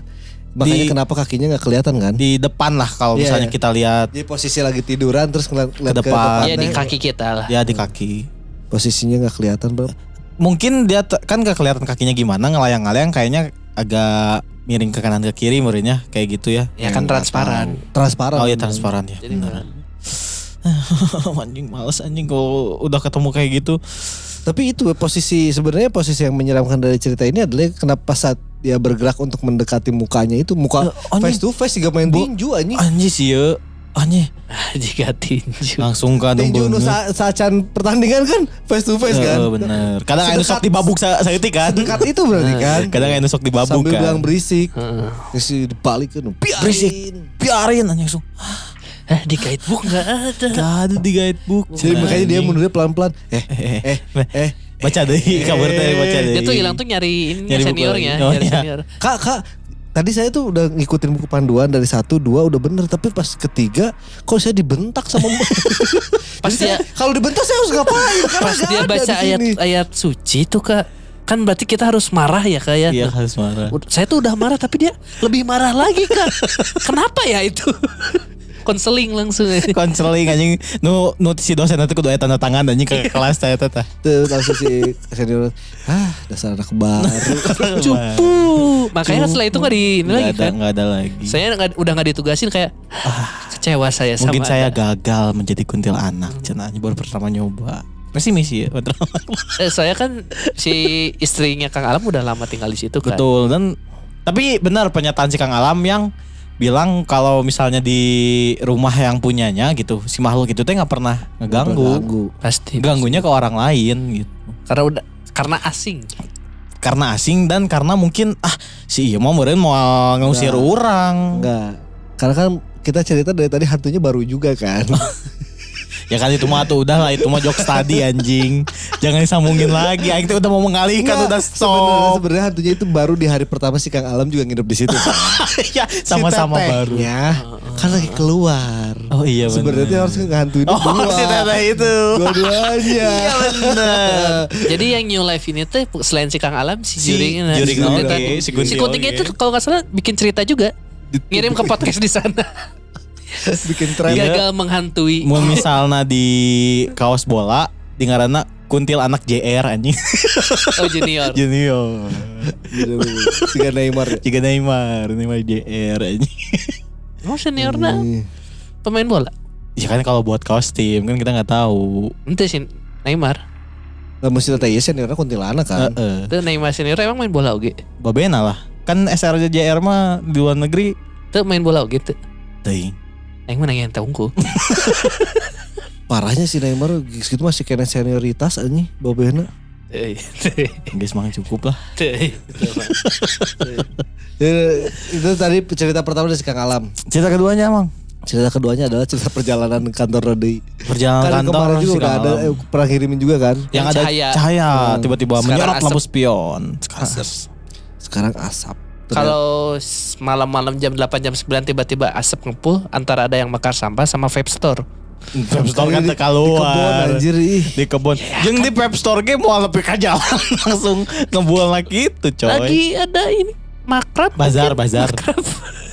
Makanya Di- kenapa kakinya nggak kelihatan kan? Di depan lah kalau Iya, misalnya kita lihat Di posisi lagi tiduran terus ngeliat, ngeliat Ke depan. Iya di depannya. kaki kita lah. ya di kaki. Posisinya nggak kelihatan bro. Mungkin dia kan gak kelihatan kakinya gimana ngelayang-layang kayaknya agak miring ke kanan ke kiri muridnya kayak gitu ya. Ya kan transparan. Transparan. Oh iya transparan ya. Jadi nggak- anjing males anjing kalau udah ketemu kayak gitu. Tapi itu posisi sebenarnya posisi yang menyeramkan dari cerita ini adalah kenapa saat dia bergerak untuk mendekati mukanya itu muka anjing. face to face juga main tinju anjing. Anjing sih ya. Anjing Jika tinju. langsung kan Tinju nu sa saacan pertandingan kan face to face kan. Oh, bener. Kadang anu sok dibabuk sa saeutik kan. Dekat itu berarti kan. Kadang anu sok dibabuk Sambil bilang kan. berisik. Heeh. Terus dibalikin. Biarin. Berisik. Biarin anjing langsung. Eh di guidebook nggak ada. Gak ada di guidebook. Jadi makanya dia mundurnya pelan-pelan. Eh, Eh, eh, eh. baca deh kabar teh baca deh. Dia tuh hilang tuh nyari ini Nyari seniornya, lagi. Oh, nyari iya. senior. Kak, kak. Tadi saya tuh udah ngikutin buku panduan dari satu dua udah bener tapi pas ketiga kok saya dibentak sama Pas dia- kalau dibentak saya harus ngapain? Karena Pas dia ada baca di ayat ayat suci tuh kak, kan berarti kita harus marah ya kak ya. Iya harus marah. Saya tuh udah marah tapi dia lebih marah lagi kak. Kenapa ya itu? Konseling langsung. Konseling anjing nu nu si dosen itu kudu tanda tangan anjing ke kelas teh teh. Tuh langsung si senior ah dasar anak baru Cupu. Makanya setelah itu nggak di ini Nggak lagi ada kan. nggak ada lagi. Saya nggak- udah nggak ditugasin kayak kecewa saya sama. Mungkin saya Anda. gagal menjadi kuntilanak. Cenah baru pertama nyoba. Pesimis ya pertama. Eh, saya kan si istrinya Kang Alam udah lama tinggal di situ kan. Betul dan tapi benar pernyataan si Kang Alam yang bilang kalau misalnya di rumah yang punyanya gitu si makhluk itu teh nggak pernah ngeganggu. Ganggu. Pasti. Ganggunya ke orang lain gitu. Karena udah karena asing. Karena asing dan karena mungkin ah si iya mau meureun mau ngusir orang. Enggak. Karena kan kita cerita dari tadi hantunya baru juga kan. Ya kan itu mah tuh udah lah itu mah jokes tadi anjing. Jangan disambungin lagi. Aing tuh udah mau mengalihkan Enggak, udah sebenarnya- stop. Sebenarnya hantunya itu baru di hari pertama si Kang Alam juga nginep di situ. ya sama-sama Si baru. tetehnya kan lagi keluar. Oh iya benar. Sebenarnya harus ngehantuin Oh berdua. si teteh itu. Dua-duanya. Iya bener. Jadi yang new life ini tuh selain si Kang Alam si, Si Juring Juring si oke, Kunti tadi. si Kunti si Kunti oke. itu kalau nggak salah bikin cerita juga. Ngirim ke podcast di sana. Bikin tren. Iya. Gagal menghantui. Mau misalnya di kaos bola di ngaranna kuntil anak JR anjing. Oh junior. Junior. Tiga Neymar ya. Jika Neymar, Neymar JR anjing. Oh seniornya Ih. pemain bola. Ya kan kalau buat kaos tim kan kita nggak tahu. Ente sih Neymar. Lah mesti tanya seniornya kuntilanak kan. Heeh. Itu Neymar senior emang main bola oge. Babena lah. Kan SR JR mah di luar negeri. Tuh main bola oge tuh. Teuing. Aing mah nanya tunggu. Parahnya si Neymar gitu masih kena senioritas anjing. Teuy. Guys mah cukup lah. Eh, itu tadi cerita pertama dari si Kang Alam. Cerita keduanya emang Cerita keduanya adalah cerita perjalanan kantor Rodi. perjalanan Kan kantor kemarin juga si udah Kang ada eh, pernah kirimin juga kan. yang Yang ada cahaya. cahaya, Hmm. tiba-tiba Sekarang menyorot asap. lampu spion. Sekarang asap. Sekarang asap. Kalau malam-malam jam 8 jam 9 tiba-tiba asap ngepul antara ada yang bakar sampah sama vape store. Vape store kan Di- teu keluar. Di kebon anjir ih. di kebun. Jeung di vape store ge mau lebih ke jalan langsung ngebuang lagi itu coy. Lagi ada ini makrab. Bazar, mungkin. bazar. Makrab.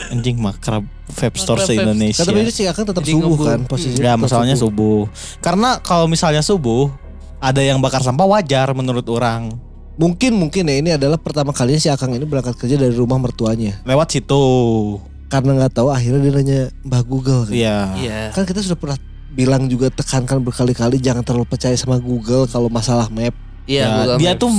Anjing makrab vape store Makrab se vape. Indonesia. Kata ini si Akang tetap Jadi subuh ngebul. kan posisinya. Ya masalahnya subuh. Karena kalau misalnya subuh ada yang bakar sampah wajar menurut orang. Mungkin mungkin ya ini adalah pertama kalinya si Akang ini berangkat kerja dari rumah mertuanya. Lewat situ. Karena nggak tahu akhirnya dia nanya Mbah Google. kan. Iya. Iya. Kan kita sudah pernah bilang juga tekankan berkali-kali jangan terlalu percaya sama Google kalau masalah map. Iya, Ya, Google dia Maps. tuh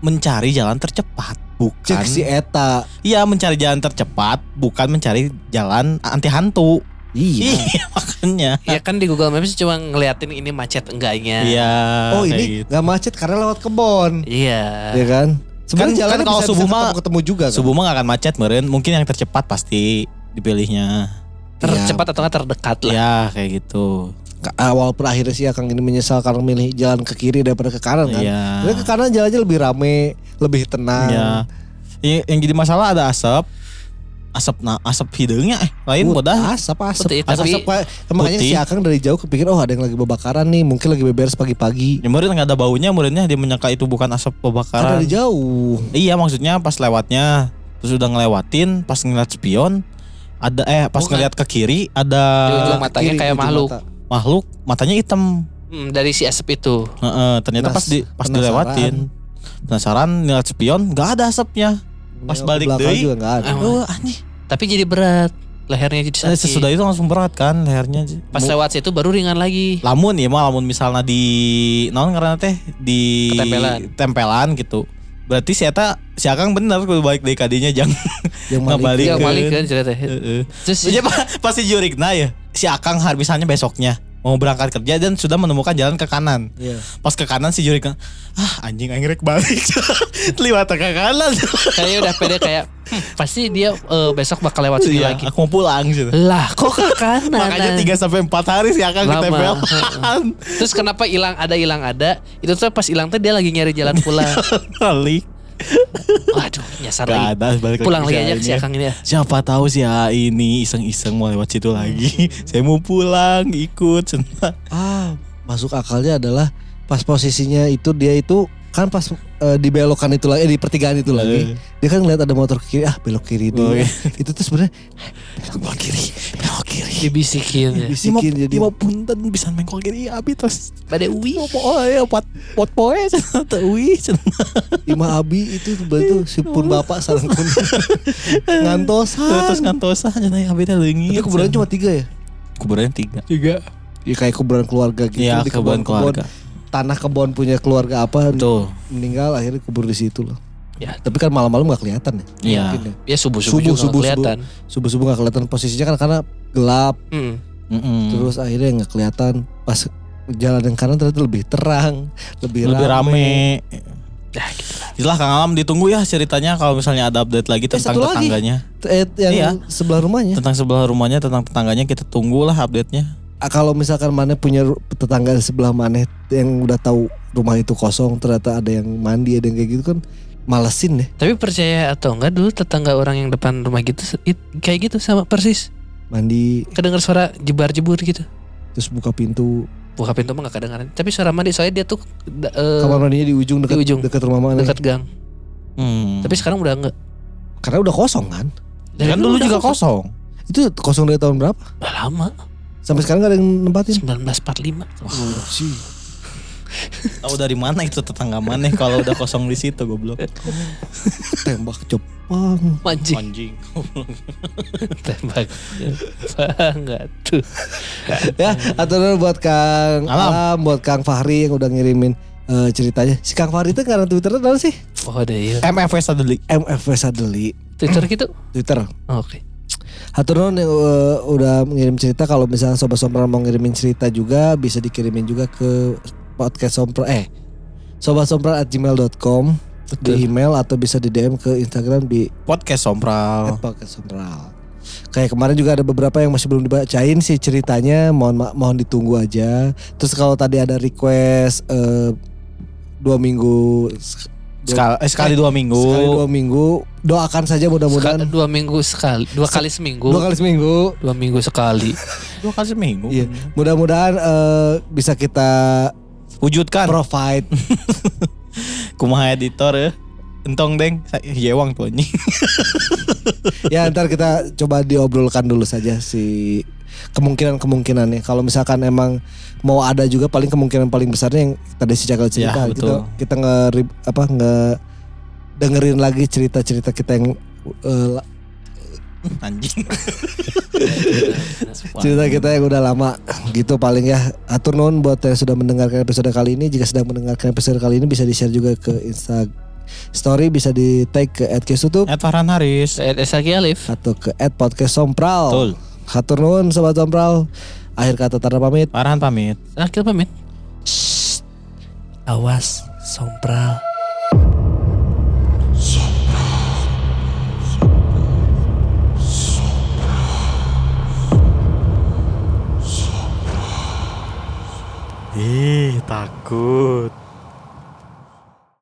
mencari jalan tercepat, bukan Cek si Eta. Iya mencari jalan tercepat, bukan mencari jalan anti hantu. Iya. Iya makanya. Ya kan di Google Maps cuma ngeliatin ini macet enggaknya. Iya. Oh ini gitu. nggak macet karena lewat kebon. Iya. Ya kan? Sebenarnya Kan- jalan kan kalau bisa, subuh mah- ketemu, ketemu juga kan. Subuh mah gak akan macet meren. Mungkin yang tercepat pasti dipilihnya. Tercepat atau nggak terdekat lah. Ya kayak gitu. Awal per akhirnya sih Akang ini menyesal karena milih jalan ke kiri daripada ke kanan kan. Iya. Karena ke kanan jalannya lebih rame, lebih tenang. Iya. Yang jadi masalah ada asap. Asap nah asap hidungnya eh lain Uh, bodah. Asap asap. Putih, asap, tapi- asap, Pak. Makanya si Akang dari jauh kepikir oh ada yang lagi kebakaran nih, mungkin lagi beberes pagi-pagi. Ya meren nggak ada baunya merennya dia menyangka itu bukan asap Kan pembakaran. dari jauh. Iya maksudnya pas lewatnya terus udah ngelewatin pas ngeliat spion ada eh pas Oh, ngeliat ke kiri Di ada ujung matanya Kiri, kayak makhluk. mata. makhluk matanya hitam. Hmm, dari si asap itu. Heeh, ternyata Penas- pas di pas penasaran. dilewatin penasaran ngeliat spion nggak ada asapnya. Pas Yang balik deui. juga nggak ada. Ah, Oh aneh. Tapi jadi berat. Lehernya jadi Eh, sakit. sesudah itu langsung berat kan lehernya. Pas lewat situ baru ringan lagi. lamun ya mah lamun misalnya di naon karena teh di Ketempelan. tempelan gitu. Berarti si Eta si Akang bener kudu balik dari kadinya jang Yang nggak balik. balik. Iya, kan. balik kan cerita. Heeh. Terus Jadi pa- pasti jurigna ya. Si Akang hari misalnya besoknya mau berangkat kerja dan sudah menemukan jalan ke kanan. Iya. Pas ke kanan si jurigna, ah anjing rek balik. Liwat ke kanan. kayaknya udah pede kayak "Hmm, pasti dia eh, besok bakal lewat sini Iya, lagi. aku mau pulang gitu. Lah, kok ke kanan? Makanya 3 sampai 4 hari si Akang Lama. ketempelan. Terus kenapa hilang ada hilang ada? Itu tuh pas hilang tuh dia lagi nyari jalan pulang. Balik. Waduh, nyasar lagi. ada balik Pulang lagi aja ke si Aing ya. Akang ini ya. Siapa tahu si A ini iseng-iseng mau lewat situ lagi. Saya mau pulang ikut. cenah. Ah, masuk akalnya adalah pas posisinya itu dia itu kan pas eh, di belokan itu lagi, eh, di pertigaan itu lagi, dia kan ngeliat ada motor ke kiri, ah belok kiri Oh, dulu. iya. itu tuh sebenarnya Belok kiri, belok kiri. Dibisikin ya. Dibisikin. Jadi. dia mau punten bisa mengkol kiri abi terus. Pada uwi. Oh ya buat buat poe cenah cenah. Ima Abi itu betul si pun bapak sarang pun ngantosan. Terus ngantosan cenah abi teh leungit. Tapi kuburan cuma tiga ya? kuburan tiga. Tiga. Ya kayak kuburan keluarga gitu Iya, di kuburan keluarga. Tanah kebon punya keluarga apa Tuh. meninggal akhirnya kubur di situ loh. Ya. Tapi kan malam-malam gak kelihatan ya. Iya. Ya. Ya subuh-subuh juga nggak kelihatan. Subuh-subuh gak kelihatan posisinya kan karena gelap. Hmm. Mm-mm. Terus akhirnya nggak kelihatan pas jalan yang kanan ternyata lebih terang, lebih, lebih rame. Ya gitu lah. Itulah Kang Alam ditunggu ya ceritanya kalau misalnya ada update lagi Eh, tentang satu lagi. tetangganya. Eh, yang Iya. sebelah rumahnya. Tentang sebelah rumahnya, tentang tetangganya kita tunggulah update-nya. Ah, Kalau misalkan mana punya tetangga di sebelah mana yang udah tahu rumah itu kosong, ternyata ada yang mandi, ada yang kayak gitu kan malesin deh Tapi percaya atau enggak dulu tetangga orang yang depan rumah gitu it- kayak gitu sama persis. mandi Kedengar suara jebar-jebur gitu. terus buka pintu Buka pintu mah gak kedengaran. Tapi suara mandi soalnya dia tuh da- eh, kamar mandinya di ujung dekat di ujung. dekat rumah mana dekat gang. Hmm. Tapi sekarang udah enggak. karena udah kosong kan kan dulu juga kosong. itu kosong dari tahun berapa Udah lama. Sampai sekarang gak ada yang nempatin 1945. sih Tahu dari mana itu tetangga mana kalau udah kosong di situ goblok. tembak Jepang Mancing. Anjing. Tembak. Banget tuh. ya atau dulu buat Kang Alam. Alam. buat Kang Fahri yang udah ngirimin eh, ceritanya si Kang Fahri itu karena Twitternya apa sih Oh ada ya. MFW Sadeli. MFW Sadeli Twitter gitu. Twitter Oh, Oke. Hatur nuhun yang eh, udah mengirim cerita kalau misalnya sobat sompral mau ngirimin cerita juga bisa dikirimin juga ke podcast sompral eh sobat sompral at gmail.com di email atau bisa di DM ke Instagram di Podcast Sompral. podcast sompral. Kayak kemarin juga ada beberapa yang masih belum dibacain sih ceritanya, mohon mohon ditunggu aja. Terus kalau tadi ada request eh, dua minggu Sekali, eh, sekali dua minggu. sekali dua minggu doakan saja mudah-mudahan Sekali, dua minggu sekali, dua kali seminggu, dua kali seminggu dua minggu sekali. Dua kali seminggu. Iya, mudah-mudahan eh, bisa kita Wujudkan. provide. Kumaha editor ya. Entong deng, saya yewang tuh anjing. ya ntar kita coba diobrolkan dulu saja si kemungkinan-kemungkinannya. Kalau misalkan emang mau ada juga paling kemungkinan paling besarnya yang tadi si Cakal cerita Ya, gitu. Kita nge apa nge dengerin lagi cerita-cerita kita yang la- Anjing. cerita kita yang udah lama gitu paling ya atur nuhun buat yang sudah mendengarkan episode kali ini jika sedang mendengarkan episode kali ini bisa di share juga ke Insta story bisa di tag ke @kesutup Ed Farhan Haris. Ed Esaki Alif. atau ke @podcast sompral. Betul. Hatur nuhun sobat sompral. Akhir kata Tara pamit. Farhan pamit. Akhir pamit. Awas, sompral. Ih, takut.